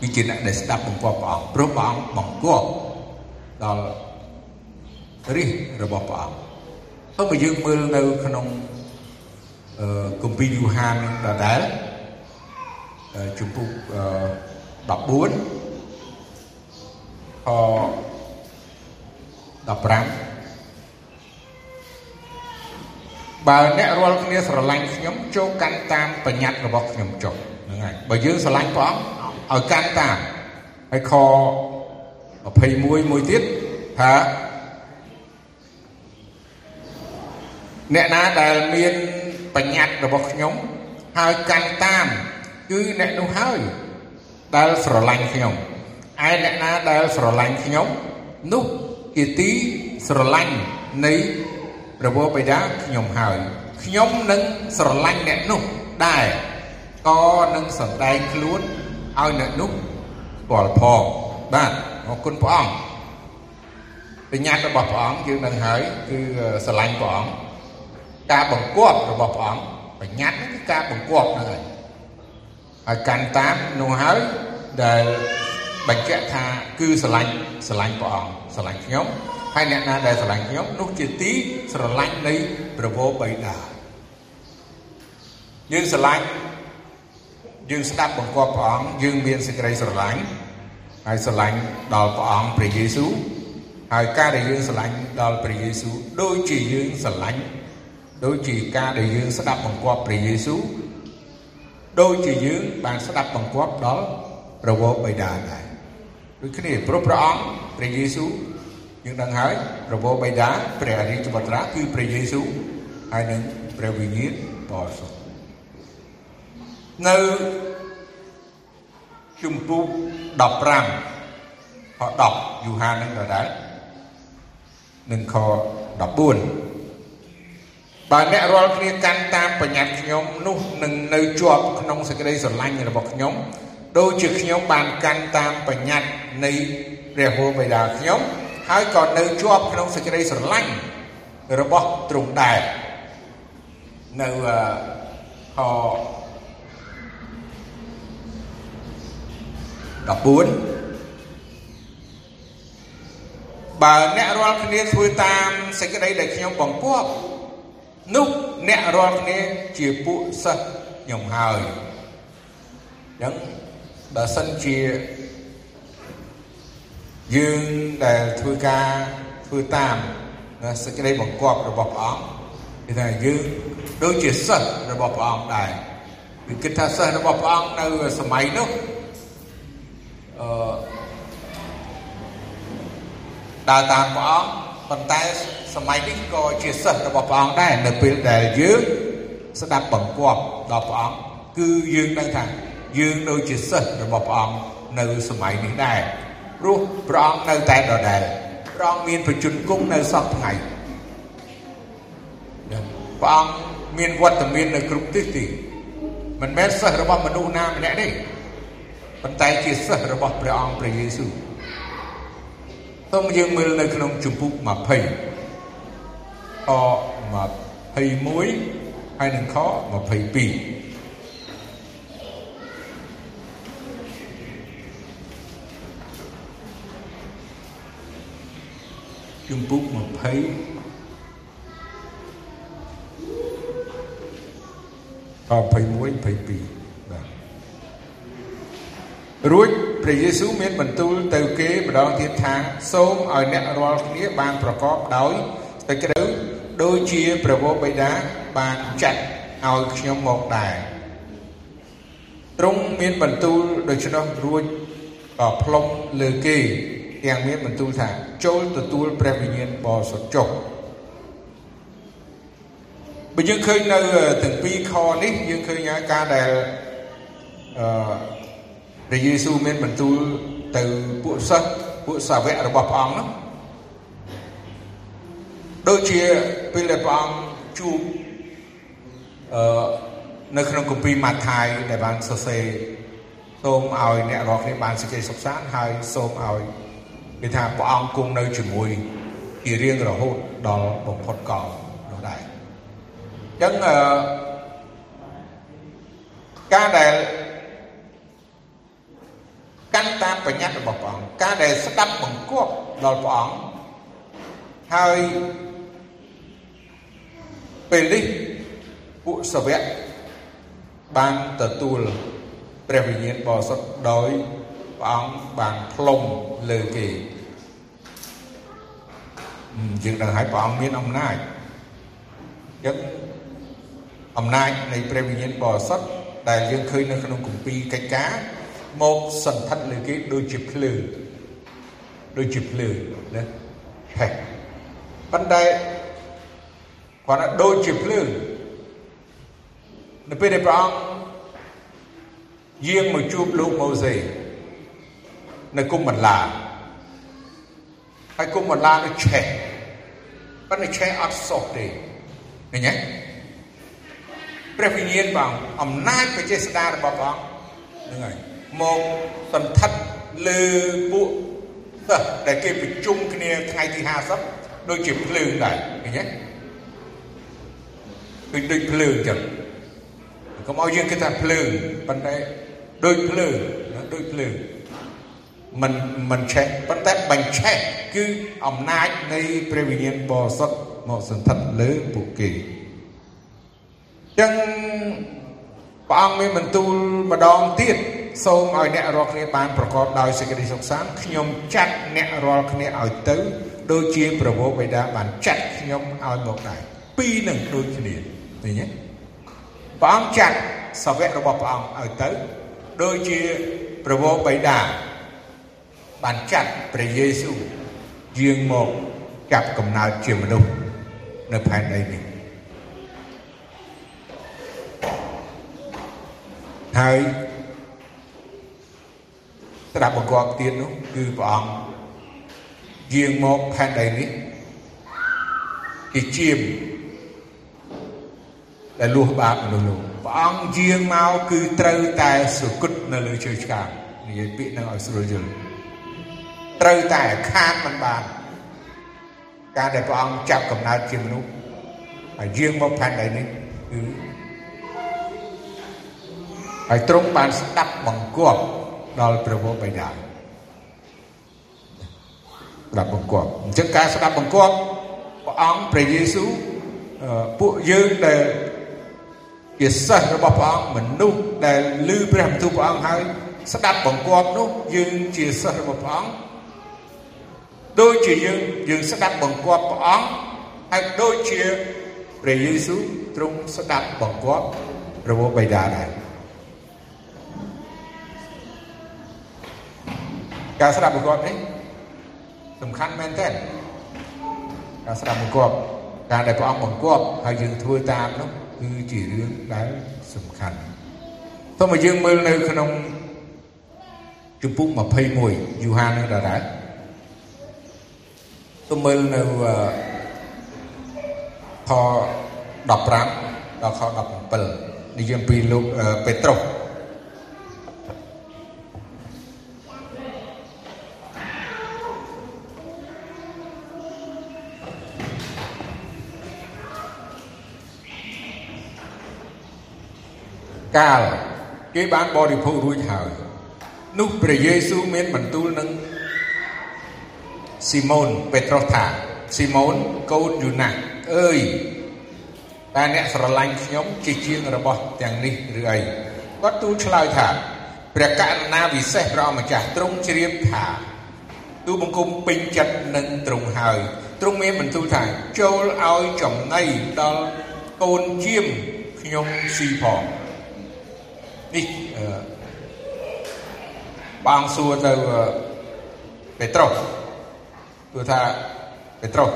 គឺជាអ្នកដែលស្ដាប់បង្គាប់ព្រះអង្គព្រោះព្រះអង្គបង្គាប់ដល់រិះរបស់ព្រះអង្គទៅមកយើងមើលនៅក្នុងអឺគម្ពីរយូហានដដែល ជំពូក14ខ15បើអ្នករាល់គ្នាស្រឡាញ់ខ្ញុំចូលកាន់តាមបញ្ញត្តិរបស់ខ្ញុំចុះហ្នឹងហើយបើយើងស្រឡាញ់ព្រះអង្គឲ្យកាន់តាមហើយខ21មួយទៀតថាអ្នកណាដែលមានបញ្ញត្តិរបស់ខ្ញុំហើយកាន់តាម គឺអ្នកនោះហើយដែលស្រឡាញ់ខ្ញុំឯអ្នកណាដែលស្រឡាញ់ខ្ញុំនោះជាទីស្រឡាញ់នៃព្រះវរបិតាខ្ញុំហើយខខ្ញុំនឹងស្រឡាញ់អ្នកនោះដែរក៏នឹងសម្ដែងខ្លួនឲ្យអ្នកនោះស្គាល់ផងបាទអរគុណព្រះអង្គបញ្ញត្តិរបស់ព្រះអង្គយើងនឹងហើយគឺស្រឡាញ់ព្រះអង្គការបង្គាប់របស់ព្រះអង្គបញ្ញត្តិគឺការបង្គាប់ហ្នឹងហើយ ហើយកាន់តាមនោះហើយដែលបញ្ជាក់ថាគឺស្រឡាញ់ស្រឡាញ់ព្រះអង្គស្រឡាញ់ខ្ញុំហើយអ្នកណាដែលស្រឡាញ់ខ្ញុំនោះជាទីស្រឡាញ់នៃប្រពោបៃតាយើងស្រឡាញ់យើងស្ដាប់បង្គាប់ព្រះអង្គយើងមានសេចក្តីស្រឡាញ់ហើយស្រឡាញ់ដល់ព្រះអង្គព្រះយេស៊ូវហើយការដែលយើងស្រឡាញ់ដល់ព្រះយេស៊ូវដូចជាយើងស្រឡាញ់ដូចជាការដែលយើងស្ដាប់បង្គាប់ព្រះយេស៊ូវ ដូចជាយើងបានស្ដាប់បង្គាប់ដល់ព្រះវរបិតាដែរដូចគ្នាព្រោះព្រះអង្គព្រះយេស៊ូវយើងដឹងហើយព្រះវរបិតាព្រះរាជបុត្រាគឺព្រះយេស៊ូវហើយនឹងព្រះវិញ្ញាណបរិសុទ្ធនៅជំពូក15ខ10យូហាននឹងដដែលនឹងខ14 បើអ្នករាល់គ្នាកាន់តាមបញ្ញត្តិខ្ញុំនោះនឹងនៅជាប់ក្នុងសេចក្តីស្រឡាញ់របស់ខ្ញុំដូចជាខ្ញុំបានកាន់តាមបញ្ញត្តិនៃព្រះហូបិតាខ្ញុំហើយក៏នៅជាប់ក្នុងសេចក្តីស្រឡាញ់របស់ទ្រង់ដែរនៅខ14បើអ្នករាល់គ្នាធ្វើតាមសេចក្តីដែលខ្ញុំបង្គាប់ នោះអ្នករាល់គ្នាជាពួកសិស្សខ្ញុំហើយអញ្ចឹងបើសិនជាយើងដែលធ្វើការធ្វើតាមសេចក្តីបង្គាប់របស់ព្រះអង្គគឺថាយើងដូចជាសិស្សរបស់ព្រះអង្គដែរគឺគិតថាសិស្សរបស់ព្រះអង្គនៅសម័យនោះអឺដើរតាមព្រះអង្គ ប៉ុន្តែសម័យនេះក៏ជាសិស្សរបស់ព្រះអង្គដែរនៅពេលដែលយើងស្ដាប់បង្គាប់ដល់ព្រះអង្គគឺយើងដឹងថាយើងដូចជាសិស្សរបស់ព្រះអង្គនៅសម័យនេះដែរព្រោះព្រះអង្គនៅតែដដែលព្រះអង្គមានប្រជញ្ញគង់នៅសពថ្ងៃព្រះអង្គមានវត្តមាននៅគ្រប់ទិសទីមិនមែនសិស្សរបស់មនុស្សណាម្នាក់ទេប៉ុន្តែជាសិស្សរបស់ព្រះអង្គព្រះយេស៊ូវ សូមយើងមើលនៅក្នុងជំពូក20ខ21ហើយនឹងខ22ជំពូក20ខ21 22បាទ រួចព្រះយេស៊ូវមានបន្ទូលទៅគេម្ដងទៀតថាសូមឲ្យអ្នករាល់គ្នាបានប្រកបដោយសេចក្តីដូចជាព្រះវរបិតាបានចាត់ឲ្យខ្ញុំមកដែរទ្រង់មានបន្ទូលដូច្នោះរួចក៏ផ្លុំលើគេទាំងមានបន្ទូលថាចូលទទួលព្រះវិញ្ញាណបរិសុទ្ធចុះបើយើងឃើញនៅទាំងពីរខនេះយើងឃើញហើយការដែលអឺ ព្រះយេស៊ូវមានបន្ទូលទៅពួកសិស្សពួកសាវករបស់ព្រះអង្គនោះដូចជាពេលដែលព្រះអង្គជួបអឺនៅក្នុងគម្ពីរម៉ាថាយដែលបានសរសេរសូមឲ្យអ្នករាល់គ្នាបានសេចក្តីសុខសាន្តហើយសូមឲ្យគេថាព្រះអង្គគង់នៅជាមួយជារៀងរហូតដល់បំផុតកលនោះដែរអញ្ចឹងអឺការដែល កាន់តាមបញ្ញត្តិរបស់ព្រះអង្គការដែលស្ដាប់បង្គាប់ដល់ព្រះអង្គហើយពេលនេះពួកសាវកបានទទួលព្រះវិញ្ញាណបរិសុទ្ធដោយព្រះអង្គបានផ្លុំលើគេយើងដឹងហើយព្រះអង្គមានអំណាចអញ្ចឹងអំណាចនៃព្រះវិញ្ញាណបរិសុទ្ធដែលយើងឃើញនៅក្នុងគម្ពីរកិច្ចការ មកសន្ធិដ្ឋលើគេដូចជាភ្លើងដូចជាភ្លើងណាហេប៉ុន្តែគាត់ថាដូចជាភ្លើងនៅពេលដែលព្រះអង្គយាងមកជួបលោកម៉ូសេនៅគុំបន្លាហើយគុំបន្លានោះឆេះប៉ុន្តែឆេះអត់សោះទេឃើញទេព្រះវិញ្ញាណបងអំណាចបច្ចេស្តារបស់បងហ្នឹងហើយ មកសន្ធិដ្ឋលើពួកសិស្សដែលគេប្រជុំគ្នាថ្ងៃទី50ដូចជាភ្លើងដែរឃើញទេដូចដូចភ្លើងចឹងកុំឲ្យយើងគិតថាភ្លើងប៉ុន្តែដូចភ្លើងដូចភ្លើងមិនមិនឆេះប៉ុន្តែបញ្ឆេះគឺអំណាចនៃព្រះវិញ្ញាណបរិសុទ្ធមកសន្ធិដ្ឋលើពួកគេចឹងព្រះអង្គមានបន្ទូលម្ដងទៀត សូមឲ្យអ្នករាល់គ្នាបានប្រកបដោយសេចក្តីសុខសាន្តខ្ញុំចាត់អ្នករាល់គ្នាឲ្យទៅដូចជាប្រពោបិតាបានចាត់ខ្ញុំឲ្យមកដែរពីរនឹងដូចគ្នាឃើញទេព្រះអង្គចាត់សាវករបស់ព្រះអង្គឲ្យទៅដូចជាប្រពោបិតាបានចាត់ព្រះយេស៊ូវយាងមកចាប់កំណើតជាមនុស្សនៅផែនដីនេះហើយ ស្ដាប់បង្គាប់ទៀតនោះគឺព្រះអង្គយាងមកផែនដីនេះជាជាមដែលលួសបាបមនុស្សលោកព្រះអង្គយាងមកគឺត្រូវតែសុគតនៅលើជើងឆ្កាងនិយាយពាក្យនឹងឲ្យស្រួលយល់ត្រូវតែខាតមិនបានការដែលព្រះអង្គចាប់កំណើតជាមនុស្សហើយយាងមកផែនដីនេះគឺហើយទ្រង់បានស្ដាប់បង្គាប់ ដល់ព្រះវរបិតាស្ដាប់បង្គាប់អញ្ចឹងការស្ដាប់បង្គាប់ព្រះអង្គព្រះយេស៊ូវពួកយើងដែលជាសិស្សរបស់ព្រះអង្គមនុស្សដែលឮព្រះបន្ទូលព្រះអង្គហើយស្ដាប់បង្គាប់នោះយើងជាសិស្សរបស់ព្រះអង្គដូចជាយើងយើងស្ដាប់បង្គាប់ព្រះអង្គហើយដូចជាព្រះយេស៊ូវទ្រង់ស្ដាប់បង្គាប់ព្រះបិតាដែរ ការស្ដាប់បង្គាប់នេះសំខាន់មែនទែនការស្ដាប់បង្គាប់ការដែលព្រះអង្គបង្គាប់ហើយយើងធ្វើតាមនោះគឺជារឿងដែលសំខាន់សូមឲ្យយើងមើលនៅក្នុងជំពូក21យូហាននឹងដែរសូមមើលនៅខ15ដល់ខ17និយាយពីលោកពេត្រុស កាលគេបានបរិភោគរួចហើយនោះព្រះយេស៊ូវមានបន្ទូលនឹងស៊ីម៉ូនពេត្រុសថាស៊ីម៉ូនកូនយូណាអើយតើអ្នកស្រឡាញ់ខ្ញុំជាជាងរបស់ទាំងនេះឬអីគាត់ទូលឆ្លើយថាព្រះករុណាវិសេសព្រះម្ចាស់ទ្រង់ជ្រាបថាទូបង្គំពេញចិត្តនឹងទ្រង់ហើយទ្រង់មានបន្ទូលថាចូលឲ្យចំណៃដល់កូនជាមខ្ញុំស៊ីផង នេះបងសួរទៅពេត្រុសគឺថាពេត្រុស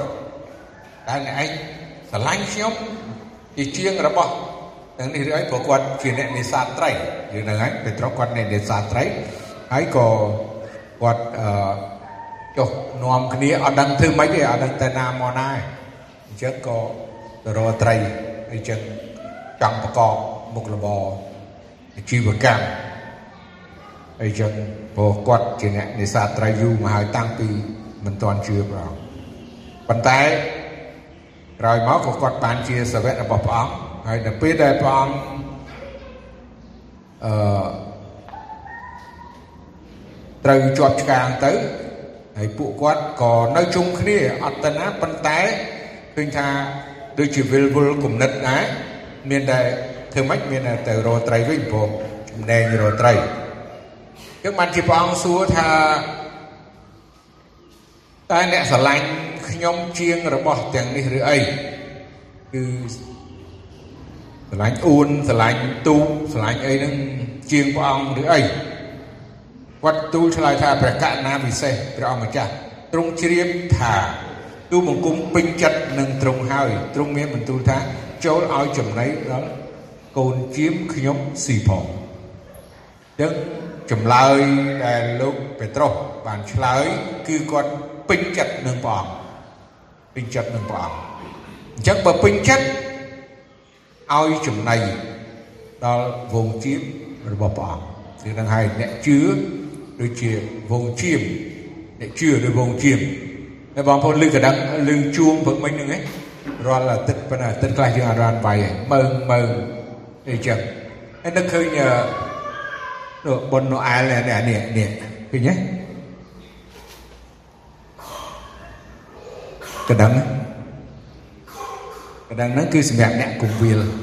តើអ្នកឯងស្រឡាញ់ខ្ញុំជាជាងរបស់ទាំងនេះឬអីព្រោះគាត់ជាអ្នកនេសាទត្រីយល់ហ្នឹងហើយពេត្រុសគាត់អ្នកនេសាទត្រីហើយក៏គាត់អឺចុះនាំគ្នាអត់ដឹងធ្វើម៉េចទេអត់ដឹងទៅណាមកណាអញ្ចឹងក៏ទៅរកត្រីអញ្ចឹងចង់ប្រកបមុខរបរ ជីវកម្មអីចឹងព្រោះគាត់ជាអ្នកនេសាទត្រីយូរមកហើយតាំងពីមិនទាន់ជឿព្រះអង្គប៉ុន្តែក្រោយមកក៏គាត់បានជាសាវករបស់ព្រះអង្គហើយដល់ពេលដែលព្រះអង្គអឺត្រូវជាប់ឆ្កាងទៅហើយពួកគាត់ក៏នៅជុំគ្នាអត់ទៅណាប៉ុន្តែឃើញថាដូចជាវិលវល់គំនិតដែរមានតែ ធ្វើម៉េចមានតែទៅរកត្រីវិញព្រោះចំណែងរកត្រីចឹងបានជាព្រះអង្គសួរថាតើអ្នកស្រឡាញ់ខ្ញុំជាងរបស់ទាំងនេះឬអីគឺស្រឡាញ់អួនស្រឡាញ់ទូស្រឡាញ់អីហ្នឹងជាងព្រះអង្គឬអីគាត់ទូលឆ្លើយថាព្រះករុណាពិសេសព្រះអង្គម្ចាស់ទ្រង់ជ្រាបថាទូបង្គំពេញចិត្តនឹងទ្រង់ហើយទ្រង់មានបន្ទូលថាចូលឲ្យចំណៃដល់ កូនជាមខ្ញុំស៊ីផងចឹងចម្លើយដែលលោកពេត្រុសបានឆ្លើយគឺគាត់ពេញចិត្តនឹងព្រះអង្គពេញចិត្តនឹងព្រះអង្គអញ្ចឹងបើពេញចិត្តឲ្យចំណៃដល់វងជៀមរបស់ព្រះអង្គគឺនឹងហើយអ្នកជឿដូចជាវងជៀមអ្នកជឿដូចវងជៀមតែបងប្អូនលឺកណ្ដឹងលឺជួងព្រឹកមិញហ្នឹងឯងរាល់អាទិត្យប៉ុន្តែអាទិត្យខ្លះយើងអត់រានបាយឯងមើងមើង អីចឹងហើយនឹកឃើញនោះប៉ុនណូអែលនេះនេះនេះឃើញទេកណ្ដឹងកណ្ដឹងហ្នឹងគឺសម្រាប់អ្នកគង្វាលក្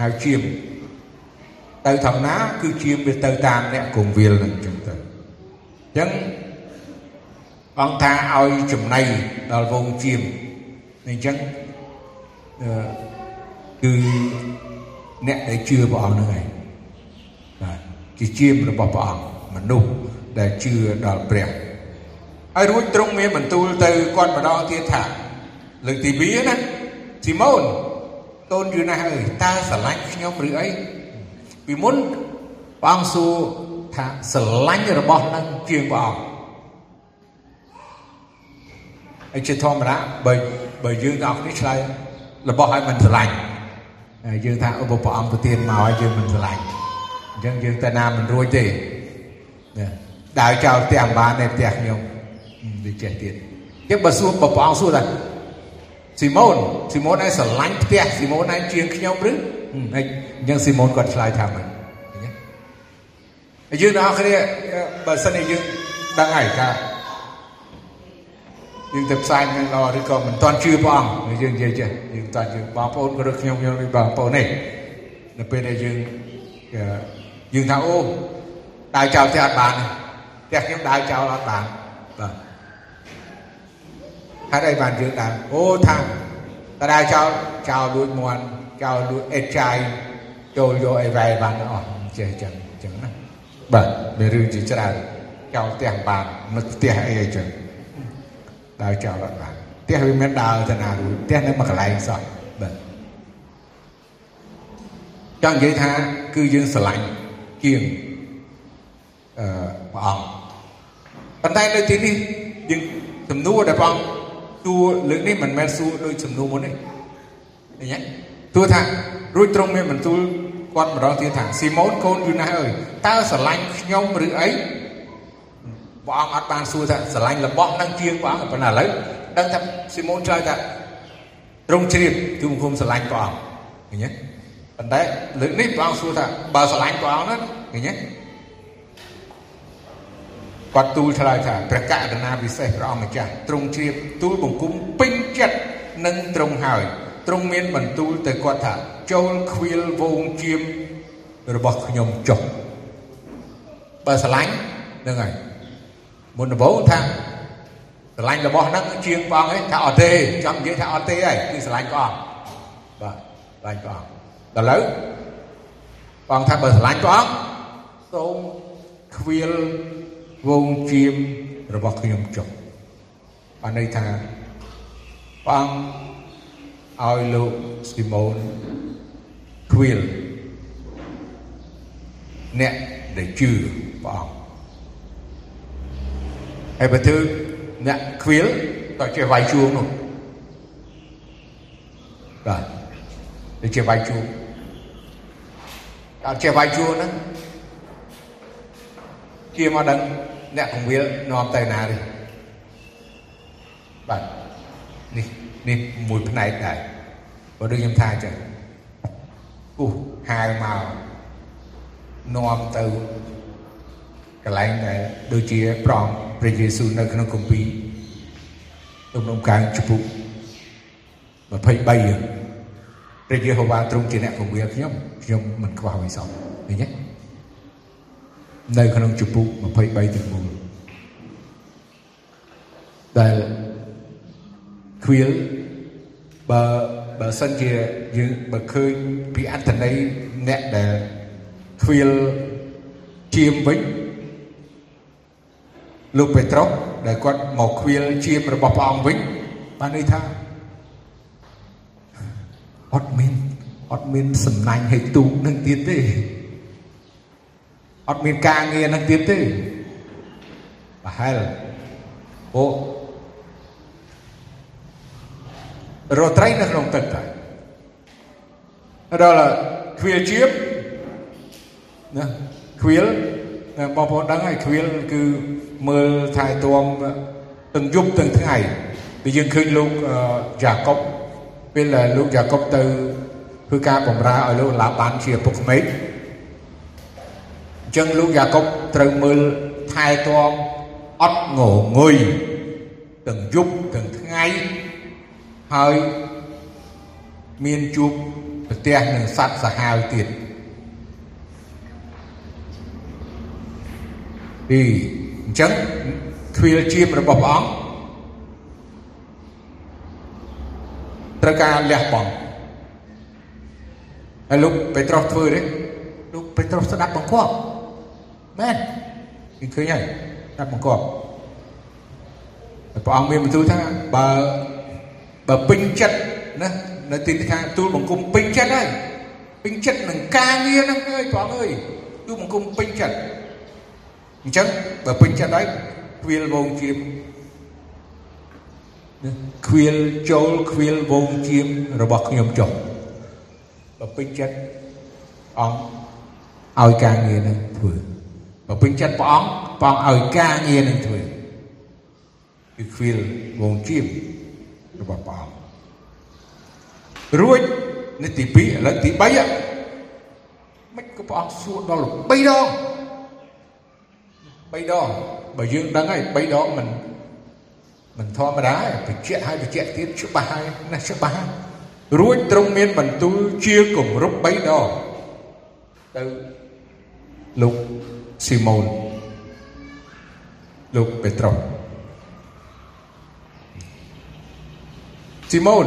លុកមិនលក់ក្រែមកៃណាបាទសម័យមុនសម័យនេះគេលក់ក្រែមកៃលក់ស្ករតែអញ្ចឹងបាទសម័យមុនគឺគេហៅជាមណាហៅជាមហៅជាមទៅថងណាគឺជាមវាទៅតាមអ្នកគង្វាលនឹងអញ្ចឹងទៅអញ្ចឹងអង្គថាឲ្យចំណៃដល់វងជាមអញ្ចឹងគឺអ្នកដែលជឿព្រះអង្គហ្នឹងឯងបាទជាជាមរបស់ព្រះអង្គមនុស្សដែលជឿដល់ព្រះហើយរួចទ្រង់មានបន្ទូលទៅគាត់ម្ដងទៀតថាលើកទី2ណាស៊ីម៉ូន កូនយូណាស់អើយតើស្រឡាញ់ខ្ញុំឬអីពីមុនព្រះអង្គសួរថាស្រឡាញ់របស់នឹងជាងព្រះអង្គហើយជាធម្មតាបើបើយើងទាំងអស់គ្នាឆ្លើយរបស់ឲ្យមិនស្រឡាញ់យើងថាឧបព្រះអង្គប្រទានមកឲ្យយើងមិនស្រឡាញ់អញ្ចឹងយើងទៅណាមិនរួចទេដើរចោលផ្ទះអំបាននៅផ្ទះខ្ញុំវាចេះទៀតអញ្ចឹងបើសួរបើព្រះអង្គសួរថា ស៊ីម៉ូនស៊ីម៉ូនឯងស្រឡាញ់ផ្ទះស៊ីម៉ូនឯងជាងខ្ញុំឬអញ្ចឹងស៊ីម៉ូនគាត់ឆ្លើយថាមិនយើងទាំងអស់គ្នាបើសិនជាយើងដឹងហើយថាយើងទៅផ្សាយនឹងល្អឬក៏មិនទាន់ជឿព្រះអង្គយើងនិយាយចេះយើងតាយើងបងប្អូនក៏រកខ្ញុំខ្ញុំបងប្អូននេះនៅពេលដែលយើងយើងថាអូដើរចោលផ្ទះអត់បានផ្ទះខ្ញុំដើរចោលអត់បានបាទ ហេតុអីបានយើងដើរអូថាតដើរចោលចោលលួចមន់ចោលលួចអេតចាយចូលយកអីវ៉ៃបានអស់ចេះចឹងចឹងណាបាទមានរឿងជាច្រើនចោលផ្ទះបាននឹកផ្ទះអីអីចឹងដើរចោលអត់បានផ្ទះវាមិនដើរទៅណារួចផ្ទះនៅមួយកន្លែងសោះបាទចង់និយាយថាគឺយើងស្រឡាញ់ជាងអឺព្រះអង្គប៉ុន្តែនៅទីនេះយើងសំណួរដែលព្រះអង្គ សួរលើកនេះមិនមែនសួរដូចសំណួរមុនទេឃើញទេទោះថារួចត្រង់មានបន្ទូលគាត់ម្ដងទៀតថាស៊ីម៉ូនកូនយូណាស់អើយតើស្រឡាញ់ខ្ញុំឬអីព្រះអង្គអត់បានសួរថាស្រឡាញ់របស់នឹងជាងព្រះអង្គប៉ុន្តែឥឡូវដឹងថាស៊ីម៉ូនឆ្លើយថាត្រង់ជ្រាបគឺមង្គមស្រឡាញ់ព្រះអង្គឃើញទេប៉ុន្តែលើកនេះព្រះអង្គសួរថាបើស្រឡាញ់ព្រះអង្គណាឃើញទេ គាត់ទូលឆ្លើយថាព្រះករុណាពិសេសព្រះអង្គម្ចាស់ទ្រង់ជ្រាបទូលបង្គំពេញចិត្តនឹងទ្រង់ហើយទ្រង់មានបន្ទូលទៅគាត់ថាចូលខ្វៀលវងជាមរបស់ខ្ញុំចុះបើស្រឡាញ់ហ្នឹងហើយមុនដំបូងថាស្រឡាញ់របស់ហ្នឹងជាងព្រះអង្គឯងថាអត់ទេចង់និយាយថាអត់ទេហើយគឺស្រឡាញ់ព្រះអង្គបាទស្រឡាញ់ព្រះអង្គដល់ឥឡូវព្រះអង្គថាបើស្រឡាញ់ព្រះអង្គសូមខ្វៀល វងជាមរបស់ខ្ញុំចុះបានន័យថាព្រះអង្គឲ្យលោកស៊ីម៉ូនខ្វៀលអ្នកដែលជឿព្រះអង្គហើយបើធ្វើអ្នកខ្វៀលតើចេះវាយជួងនោះបាទទៅចេះវាយជួងអត់ចេះវាយជួងហ្នឹងជាមកដឹង អ្នកកងវិលនាំទៅណាទេបាទនេះនេះមួយផ្នែកដែរបើដូចខ្ញុំថាអញ្ចឹងពុះហៅមកនាំទៅកន្លែងដែលដូចជាប្រងព្រះយេស៊ូវនៅក្នុងគម្ពីរទំនុំកាងជំពូក23ព្រះយេហូវ៉ាទ្រង់ជាអ្នកគង្វាលខ្ញុំខ្ញុំមិនខ្វះអ្វីសោះឃើញទេ នៅក្នុងជំពូក23ទាំងមូលដែលខ្វៀលបើបើសិនជាយើងបើឃើញពីអត្តន័យអ្នកដែលខ្វៀលជាមវិញលោកពេត្រុសដែលគាត់មកខ្វៀលជាមរបស់ព្រះអង្គវិញបានន័យថាអត់មានអត់មានសំណាញ់ឲ្យទូកនឹងទៀតទេ អត់មានការងារនឹងទៀតទេប្រហែលអូរត់ត្រីនៅក្នុងទឹកតែដល់ខ្វៀលជៀបណាខ្វៀលបងប្អូនដឹងហើយខ្វៀលគឺមើលថែទាំទាំងយប់ទាំងថ្ងៃពេលយើងឃើញលោកយ៉ាកុបពេលលោកយ៉ាកុបទៅធ្វើការបម្រើឲ្យលោកឡាបានជាពុកក្មេក អញ្ចឹងលោកយ៉ាកុបត្រូវមើលថែទាំអត់ងងុយទាំងយប់ទាំងថ្ងៃហើយមានជួបប្រទះនឹងសត្វសាហាវទៀតពីអញ្ចឹងទ្វាលជាមរបស់ព្រះអង្គត្រូវការលះបង់ហើយលោកពេត្រុសធ្វើទេលោកពេត្រុសស្ដាប់បង្គាប់ មែនគេឃើញហើយស្ដាប់បង្គាប់ព្រះអង្គមានបន្ទូលថាបើបើពេញចិត្តណានៅទីនេះថាទូលបង្គំពេញចិត្តហើយពេញចិត្តនឹងការងារហ្នឹងហើយព្រះអង្គអើយទូលបង្គំពេញចិត្តអញ្ចឹងបើពេញចិត្តហើយខ្វៀលវងជាមខ្វៀលចូលខ្វៀលវងជាមរបស់ខ្ញុំចុះបើពេញចិត្តអង្គឲ្យការងារនឹងធ្វើ បើពេញចិត្តព្រះអង្គព្រះអង្គឲ្យការងារនឹងធ្វើគឺខ្វៀលវងជាមរបស់ព្រះអង្គរួចនេះទី2ឥឡូវទី3មិនក៏ព្រះអង្គសួរដល់3ដង3ដងបើយើងដឹងហើយ3ដងមិនមិនធម្មតាបញ្ជាក់ហើយបញ្ជាក់ទៀតច្បាស់ហើយណាស់ច្បាស់ហើយរួចទ្រង់មានបន្ទូលជាគម្រប់3ដងទៅលោក ស៊ីម៉ូនលោកពេត្រុសស៊ីម៉ូន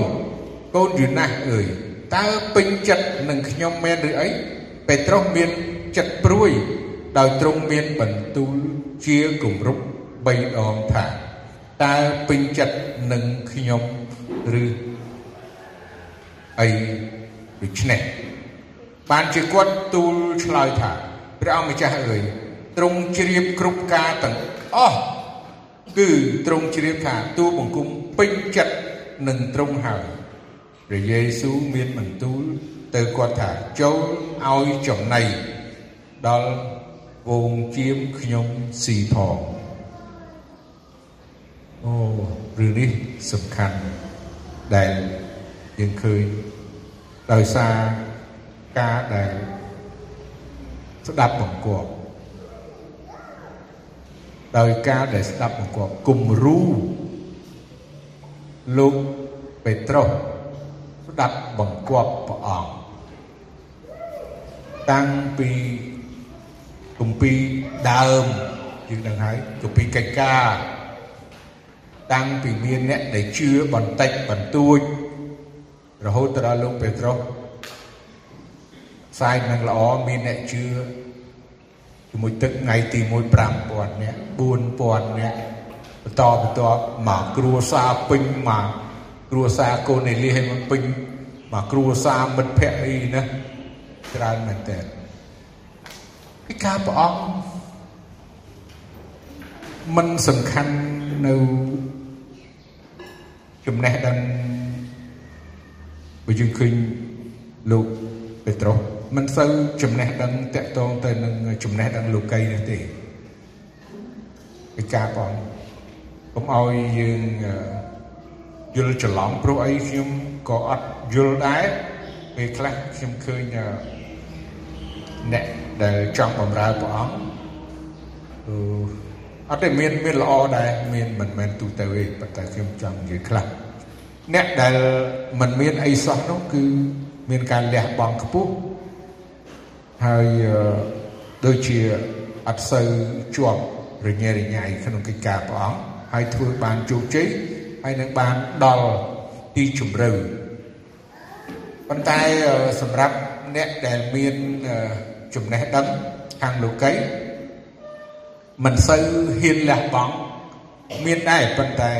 កូនយូណាស់អើយតើពេញចិត្តនឹងខ្ញុំមែនឬអីពេត្រុសមានចិត្តព្រួយដោយទ្រង់មានបន្ទូលជាគម្រប់3ដងថាតើពេញចិត្តនឹងខ្ញុំឬអីដូច្នេះបានជាគាត់ទូលឆ្លើយថា ព្រះអង្គម្ចាស់អើយទ្រង់ជ្រាបគ្រប់ការទាំងអស់គឺទ្រង់ជ្រាបថាទូបង្គំពេញចិត្តនឹងទ្រង់ហើយព្រះយេស៊ូវមានបន្ទូលទៅគាត់ថាចូលឲ្យចំណៃដល់វងជាមខ្ញុំស៊ីផងអូរឿងនេះសំខាន់ដែលយើងឃើញដោយសារការដែល ស្ដាប់បង្គាប់ដោយការដែលស្ដាប់បង្គាប់គំរូលោកពេត្រុសស្ដាប់បង្គាប់ព្រះអង្គតាំងពីគម្ពីរដើមយើងដឹងហើយគម្ពីរកិច្ចការតាំងពីមានអ្នកដែលជឿបន្តិចបន្តួចរហូតដល់លោកពេត្រុស ផ្សាយនឹងល្អមានអ្នកជឿជាមួយទឹកថ្ងៃទី1 5000នាក់4000នាក់បន្តបន្តមកគ្រួសារពេញមកគ្រួសារកូននេលីឲ្យមកពេញមកគ្រួសារមិត្តភ័ក្តិអីណាច្រើនមែនតើពីការព្រះអង្គมันសំខាន់នៅចំណេះដឹងបើយើងឃើញលោកពេត្រុស មិនសូវចំណេះដឹងតកតងទៅនឹងចំណេះដឹងលោកីនេះទេពីការបងកុំឲ្យយើងយល់ច្រឡំព្រោះអីខ្ញុំក៏អត់យល់ដែរពេលខ្លះខ្ញុំឃើញអ្នកដែលចង់បម្រើព្រះអង្គអត់ទេមានមានល្អដែរមានមិនមែនទូទៅទេប៉ុន្តែខ្ញុំចង់និយាយខ្លះអ្នកដែលមិនមានអីសោះនោះគឺមានការលះបង់ខ្ពស់ ហើយដូចជាអត់សូវជាប់រញ៉េរញ៉ៃក្នុងកិច្ចការព្រះអង្គហើយធ្វើបានជោគជ័យហើយនឹងបានដល់ទីជម្រៅប៉ុន្តែសម្រាប់អ្នកដែលមានចំណេះដឹងខាងលោកីមិនសូវហ៊ានលះបង់មានដែរប៉ុន្តែ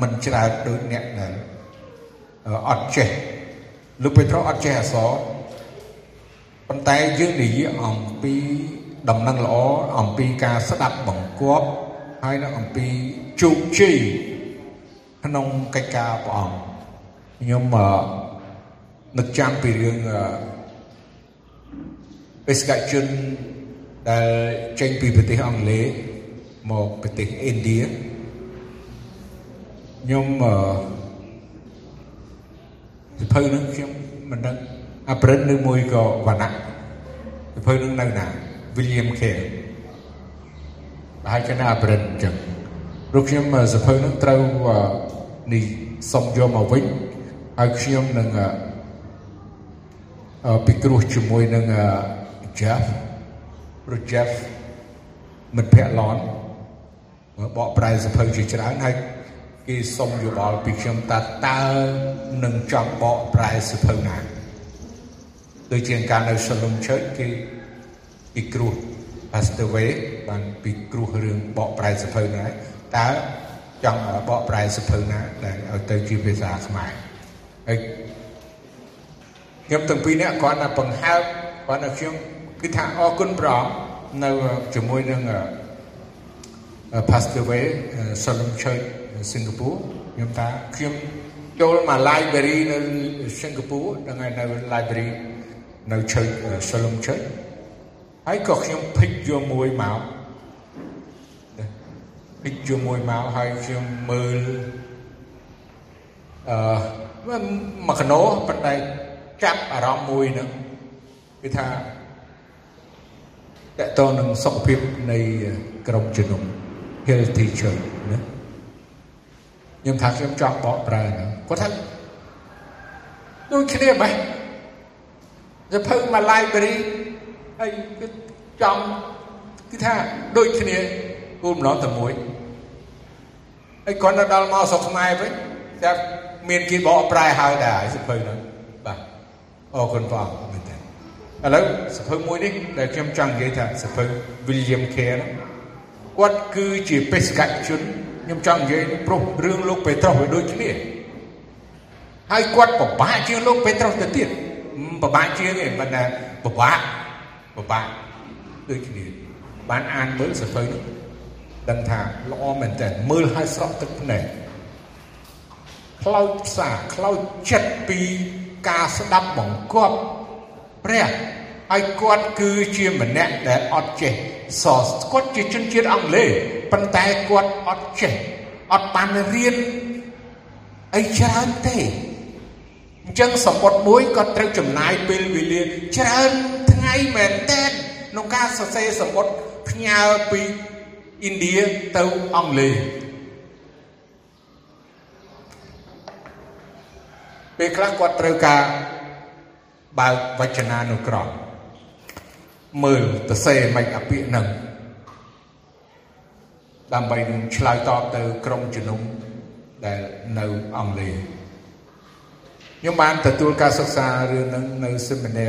មិនច្រើនដូចអ្នកដែលអត់ចេះលោកពេត្រុសអត់ចេះអក្សរ ប៉ុន្តែយើងនិយាយអំពីដំណឹងល្អអំពីការស្ដាប់បង្គាប់ហើយនឹងអំពីជោគជ័យក្នុងកិច្ចការព្រះអង្គខ្ញុំនឹកចាំពីរឿងបេសកជនដែលចេញពីប្រទេសអង់គ្លេសមកប្រទេសឥណ្ឌាខ្ញុំអឺសិភៅនឹងខ្ញុំមិនដឹង អាប្រិនឬមួយក៏វណ្ណៈសិភៅនឹងនៅណា William Care ប្រហែលជានៅអាប្រិនអញ្ចឹងព្រោះខ្ញុំសិភៅនឹងត្រូវនេះសុំយកមកវិញហើយខ្ញុំនឹងពិគ្រោះជាមួយនឹង Jeff ព្រោះ Jeff មិត្តភក្តិឡនបកប្រែសភៅជាច្រើនហើយគេសុំយោបល់ពីខ្ញុំតើតើនឹងចង់បកប្រែសភៅណា ដូចជាការនៅ Shalom Church គេពិគ្រោះ Pastor Way បានពិគ្រោះរឿងបកប្រែសភៅណាតើចង់បកប្រែសភៅណាដែលឲ្យទៅជាភាសាខ្មែរហើយខ្ញុំទាំងពីរនាក់គាត់ថាបង្ហើបគាត់ថាខ្ញុំគឺថាអរគុណព្រះអង្គនៅជាមួយនឹង Pastor Way Shalom Church សិង្ហបុរីខ្ញុំថាខ្ញុំចូលមក library នៅសិង្ហបុរីដល់ថ្ងៃ នៅ library នៅ Church Shalom Church ហើយក៏ខ្ញុំភិចយកមួយមកភិចយកមួយមកហើយខ្ញុំមើលអឺមកកណោប៉ុន្តែចាប់អារម្មណ៍មួយហ្នឹងគឺថាតកតនឹងសុខភាពនៃក្រុមជំនុំ healthy church ណាខ្ញុំថាខ្ញុំចង់បកប្រែហ្នឹងគាត់ថាដូចគ្នាបែប ទៅភៅមក library ហើយគឺចង់គឺថាដូចគ្នាគោលបំណងតែមួយហើយគាត់ទៅដល់មកស្រុកខ្មែរវិញតែមានគេបកប្រែហើយដែរសភៅហ្នឹងបាទអរគុណព្រះអង្គមែនតើឥឡូវសភៅមួយនេះដែលខ្ញុំចង់និយាយថាសភៅ William Care គាត់គឺជាបេសកជនខ្ញុំចង់និយាយព្រោះរឿងលោកពេត្រុសវាដូចគ្នាហើយគាត់ពិបាកជាងលោកពេត្រុសទៅទៀត ពិបាកជាងឯងមិនថាពិបាកពិបាកដូចគ្នាបានអានមើលសភៅនេះដឹងថាល្អមែនតើមើលឲ្យស្រក់ទឹកភ្នែកខ្លោចផ្សាខ្លោចចិត្តពីការស្ដាប់បង្គាប់ព្រះហើយគាត់គឺជាម្នាក់ដែលអត់ចេះសរគាត់ជាជនជាតិអង់គ្លេសប៉ុន្តែគាត់អត់ចេះអត់បានរៀនអីច្រើនទេ អញ្ចឹងសម្បត្តិមួយគាត់ត្រូវចំណាយពេលវេលាច្រើនថ្ងៃមែនតើក្នុងការសរសេរសម្បត្តិផ្ញើពីឥណ្ឌាទៅអង់គ្លេសពេលខ្លះគាត់ត្រូវការបើកវចនានុក្រមមើលទៅសេមិនអាពាកនឹងដើម្បីនឹងឆ្លើយតបទៅក្រុមជំនុំដែលនៅអង់គ្លេស ខ្ញុំបានទទួលការសិក្សារឿងនឹងនៅសេមីនា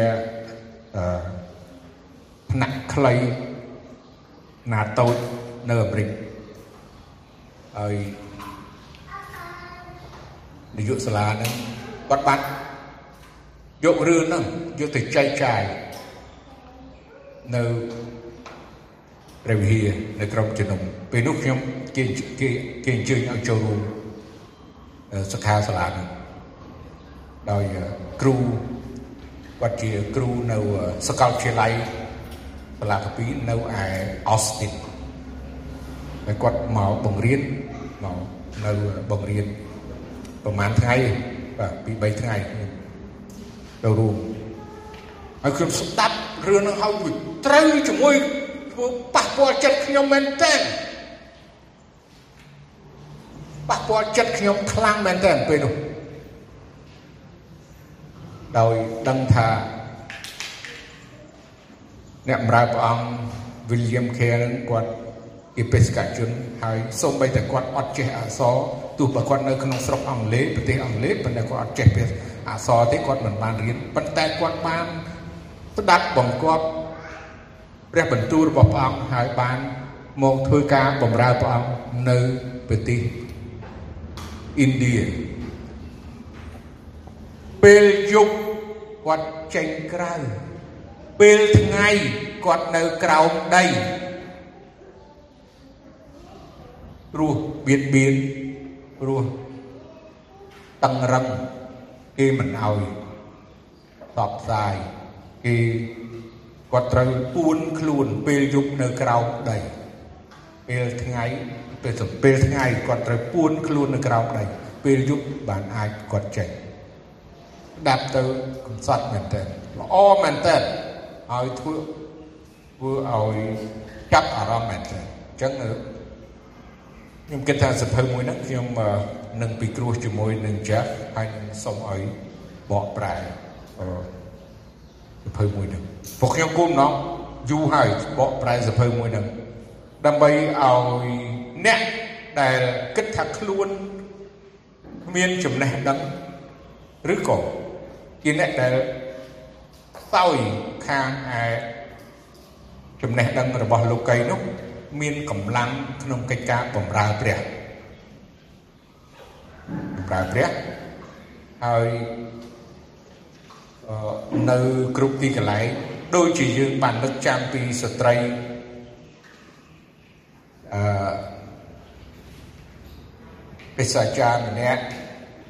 អឺផ្នែកខ្លីណាតូចនៅអាមេរិកហើយនាយកសាលាហ្នឹងគាត់បានយករឿងហ្នឹងយកទៅចែកចាយនៅព្រះវិហារនៅក្រុងជំនុំពេលនោះខ្ញុំគេគេគេអញ្ជើញឲ្យចូលរួមសិក្ខាសាលានោះ ដោយគ្រូគាត់ជាគ្រូនៅសាកលវិទ្យាល័យសាលាកាពីនៅឯ Austin ហើយគាត់មកបង្រៀនមកនៅបង្រៀនប្រហែលថ្ងៃបាទពី3ថ្ងៃទៅរួមហើយខ្ញុំស្ដាប់រឿងនឹងហើយត្រូវជាមួយធ្វើប៉ះពាល់ចិត្តខ្ញុំមែនតើប៉ះពាល់ចិត្តខ្ញុំខ្លាំងមែនតើពេលនោះ ដោយដឹងថាអ្នកបម្រើព្រះអង្គ William Care នឹងគាត់ជាបេសកជនហើយសូម្បីតែគាត់អត់ចេះអក្សរទោះបើគាត់នៅក្នុងស្រុកអង់គ្លេសប្រទេសអង់គ្លេសប៉ុន្តែគាត់អត់ចេះអក្សរទេគាត់មិនបានរៀនប៉ុន្តែគាត់បានស្ដាប់បង្គាប់ព្រះបន្ទូលរបស់ព្រះអង្គហើយបានមកធ្វើការបម្រើព្រះអង្គនៅប្រទេសឥណ្ឌា ពេលយប់គាត់ចេញក្រៅពេលថ្ងៃគាត់នៅក្រោមដីព្រោះបៀតបៀនព្រោះតឹងរឹងគេមិនអោយតបផ្សាយគេគាត់ត្រូវពួនខ្លួនពេលយប់នៅក្រោមដីពេលថ្ងៃពេលពេលថ្ងៃគាត់ត្រូវពួនខ្លួននៅក្រោមដីពេលយប់បានអាចគាត់ចេញ ដាប់ទៅកំសត់មែនតើល្អមែនតើឲ្យធ្វើធ្វើឲ្យចាប់អារម្មណ៍មែនតើអញ្ចឹងខ្ញុំគិតថាសភៅមួយហ្នឹងខ្ញុំនឹងពិគ្រោះជាមួយនឹង Jeff ហើយនឹងសូមឲ្យបកប្រែសភៅមួយហ្នឹងពួកខ្ញុំគុំណោះយូរហើយបកប្រែសភៅមួយហ្នឹងដើម្បីឲ្យអ្នកដែលគិតថាខ្លួនគ្មានចំណេះដឹងឬក៏ ជាអ្នកដែលសោយខាងឯចំណេះដឹងរបស់លោកីនោះមានកម្លាំងក្នុងកិច្ចការបម្រើព្រះបម្រើព្រះហើយនៅគ្រប់ទីកន្លែងដូចជាយើងបាននឹកចាំពីស្ត្រីអឺបិសាចារម្នាក់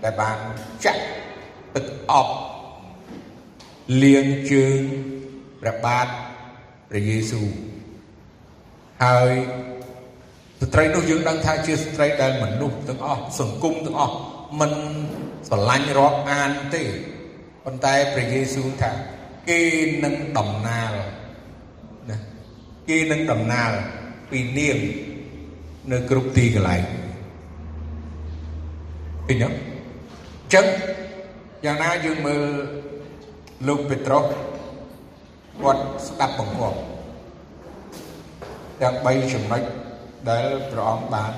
ដែលបានចាក់ទឹកអប់ លាងជើងព្រះបាទព្រះយេស៊ូវហើយស្ត្រីនោះយើងដឹងថាជាស្ត្រីដែលមនុស្សទាំងអស់សង្គមទាំងអស់មិនស្រឡាញ់រាប់អានទេប៉ុន្តែព្រះយេស៊ូវថាគេនឹងដំណាលណាគេនឹងដំណាលពីនាងនៅគ្រប់ទីកន្លែងឃើញទេចឹងយ៉ាងណាយើងមើល លោកពេត្រុសគាត់ស្ដាប់បង្គាប់ទាំង3ចំណុចដែលព្រះអង្គបាន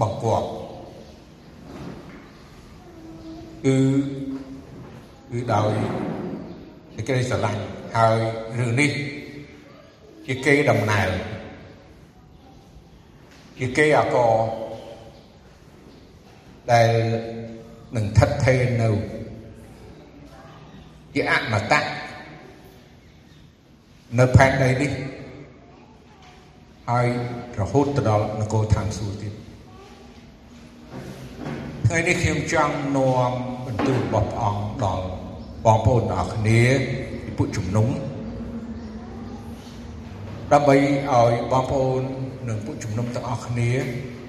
បង្គាប់គឺគឺដោយសេចក្តីស្រឡាញ់ហើយរឿងនេះជាគេដំណើរជាគេអកដែលនឹងថិតថេរនៅ ជាអមតៈនៅផែនដីនេះហើយរហូតទៅដល់នគរឋានសួគ៌ទៀតថ្ងៃនេះខ្ញុំចង់នាំបន្ទូលរបស់ព្រះអង្គដល់បងប្អូនទាំងអស់គ្នាពីពួកជំនុំដើម្បីឲ្យបងប្អូននិងពួកជំនុំទាំងអស់គ្នា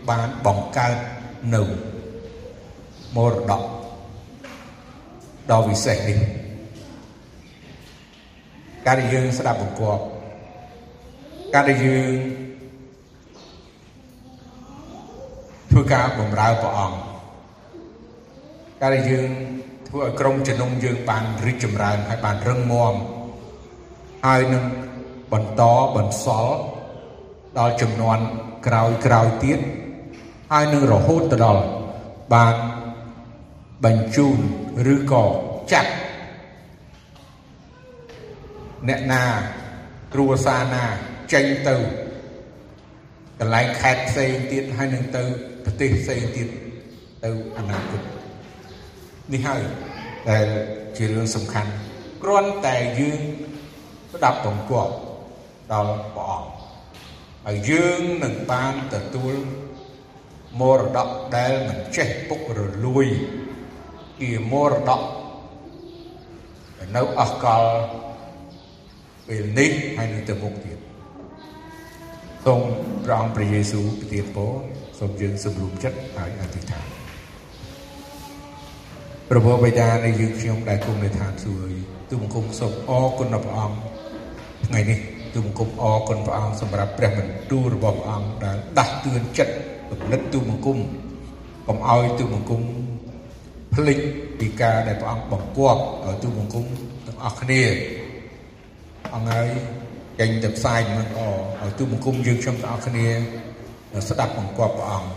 បានបង្កើតនៅមរតកដ៏វិសេសនេះ ការដែលយើងស្ដាប់បង្គាប់ការដែលយើងធ្វើការបម្រើព្រះអង្គការដែលយើងធ្វើឲ្យក្រុមជំនុំយើងបានរីកចម្រើនហើយបានរឹងមាំហើយនឹងបន្តបន្សល់ដល់ចំនួនក្រោយក្រោយទៀតហើយនឹងរហូតទៅដល់បានបញ្ជូនឬក៏ចាត់ អ្នកណាគ្រួសារណាចេញទៅកន្លែងខេត្តផ្សេងទៀតហើយនឹងទៅប្រទេសផ្សេងទៀតទៅអនាគតនេះហើយដែលជារឿងសំខាន់គ្រាន់តែយើងស្ដាប់បង្គាប់ដល់ព្រះអង្គហើយយើងនឹងបានទទួលមរតកដែលមិនចេះពុករលួយជាមរតកនៅអស់កល ពេលនេះហើយនឹងទៅមុខទៀតសូមព្រះអង្គព្រះយេស៊ូវប្រទានពរសូមយើងសម្រុំចិត្តហើយអធិដ្ឋានព្រះបិតានៃយើងខ្ញុំដែលគង់នៅឋានសួគ៌ទូបង្គំសូមអរគុណដល់ព្រះអង្គថ្ងៃនេះទូបង្គំអរគុណព្រះអង្គសម្រាប់ព្រះបន្ទូលរបស់ព្រះអង្គដែលដាស់តឿនចិត្តគំនិតទូបង្គំកុំឲ្យទូបង្គំភ្លេចពីការដែលព្រះអង្គបង្គាប់ឲ្យទូបង្គំទាំងអស់គ្នា អង្គហើយចេញទៅផ្សាយមិនអឲ្យទូបង្គំយើងខ្ញុំទាំងអស់គ្នាស្ដាប់បង្គាប់ព្រះអង្គ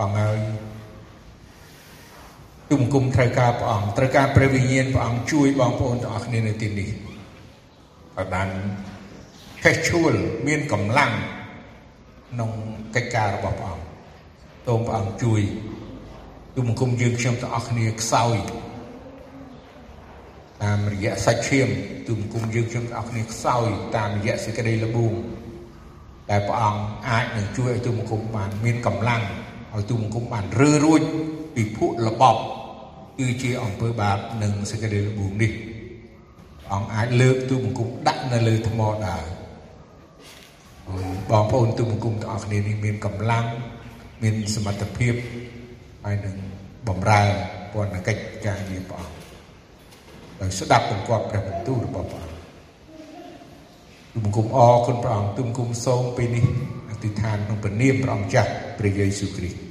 អង្គហើយទូបង្គំត្រូវការព្រះអង្គត្រូវការព្រះវិញ្ញាណព្រះអង្គជួយបងប្អូនទាំងអស់គ្នានៅទីនេះឲ្យបានខេះឈួលមានកម្លាំងក្នុងកិច្ចការរបស់ព្រះអង្គសូមព្រះអង្គជួយទូបង្គំយើងខ្ញុំទាំងអស់គ្នាខ្សោយ តាមរយៈសាច់ឈាមទូមគុំយើងខ្ញុំទាំងអស់គ្នាខ្សោយតាមរយៈសេចក្តីល្បួងដែលព្រះអង្គអាចនឹងជួយឲ្យទូមគុំបាន មានកម្លាំងឲ្យទូមគុំបានរើរួចពីភក់លបប់គឺជាអង្គើបាបនិងសេចក្តីល្បួងនេះអង្គអាចលើកទូមង្គមដាក់នៅលើថ្មដើរបងប្អូនទូមង្គមទាំងអស់គ្នានេះមានកម្លាំងមានសមត្ថភាពហើយនឹងបំរើពន្ធកិច្ចការងារព្រះអង្គ ដោយស្ដាប់បង្គាប់ព្រះបន្ទូលរបស់ព្រះអង្គទូមង្គមអរគុណព្រះអង្គទូមង្គមសូមពេលនេះអធិដ្ឋានក្នុងព្រះនាមព្រះអង្គចាស់ព្រះយេស៊ូវគ្រីស្ទ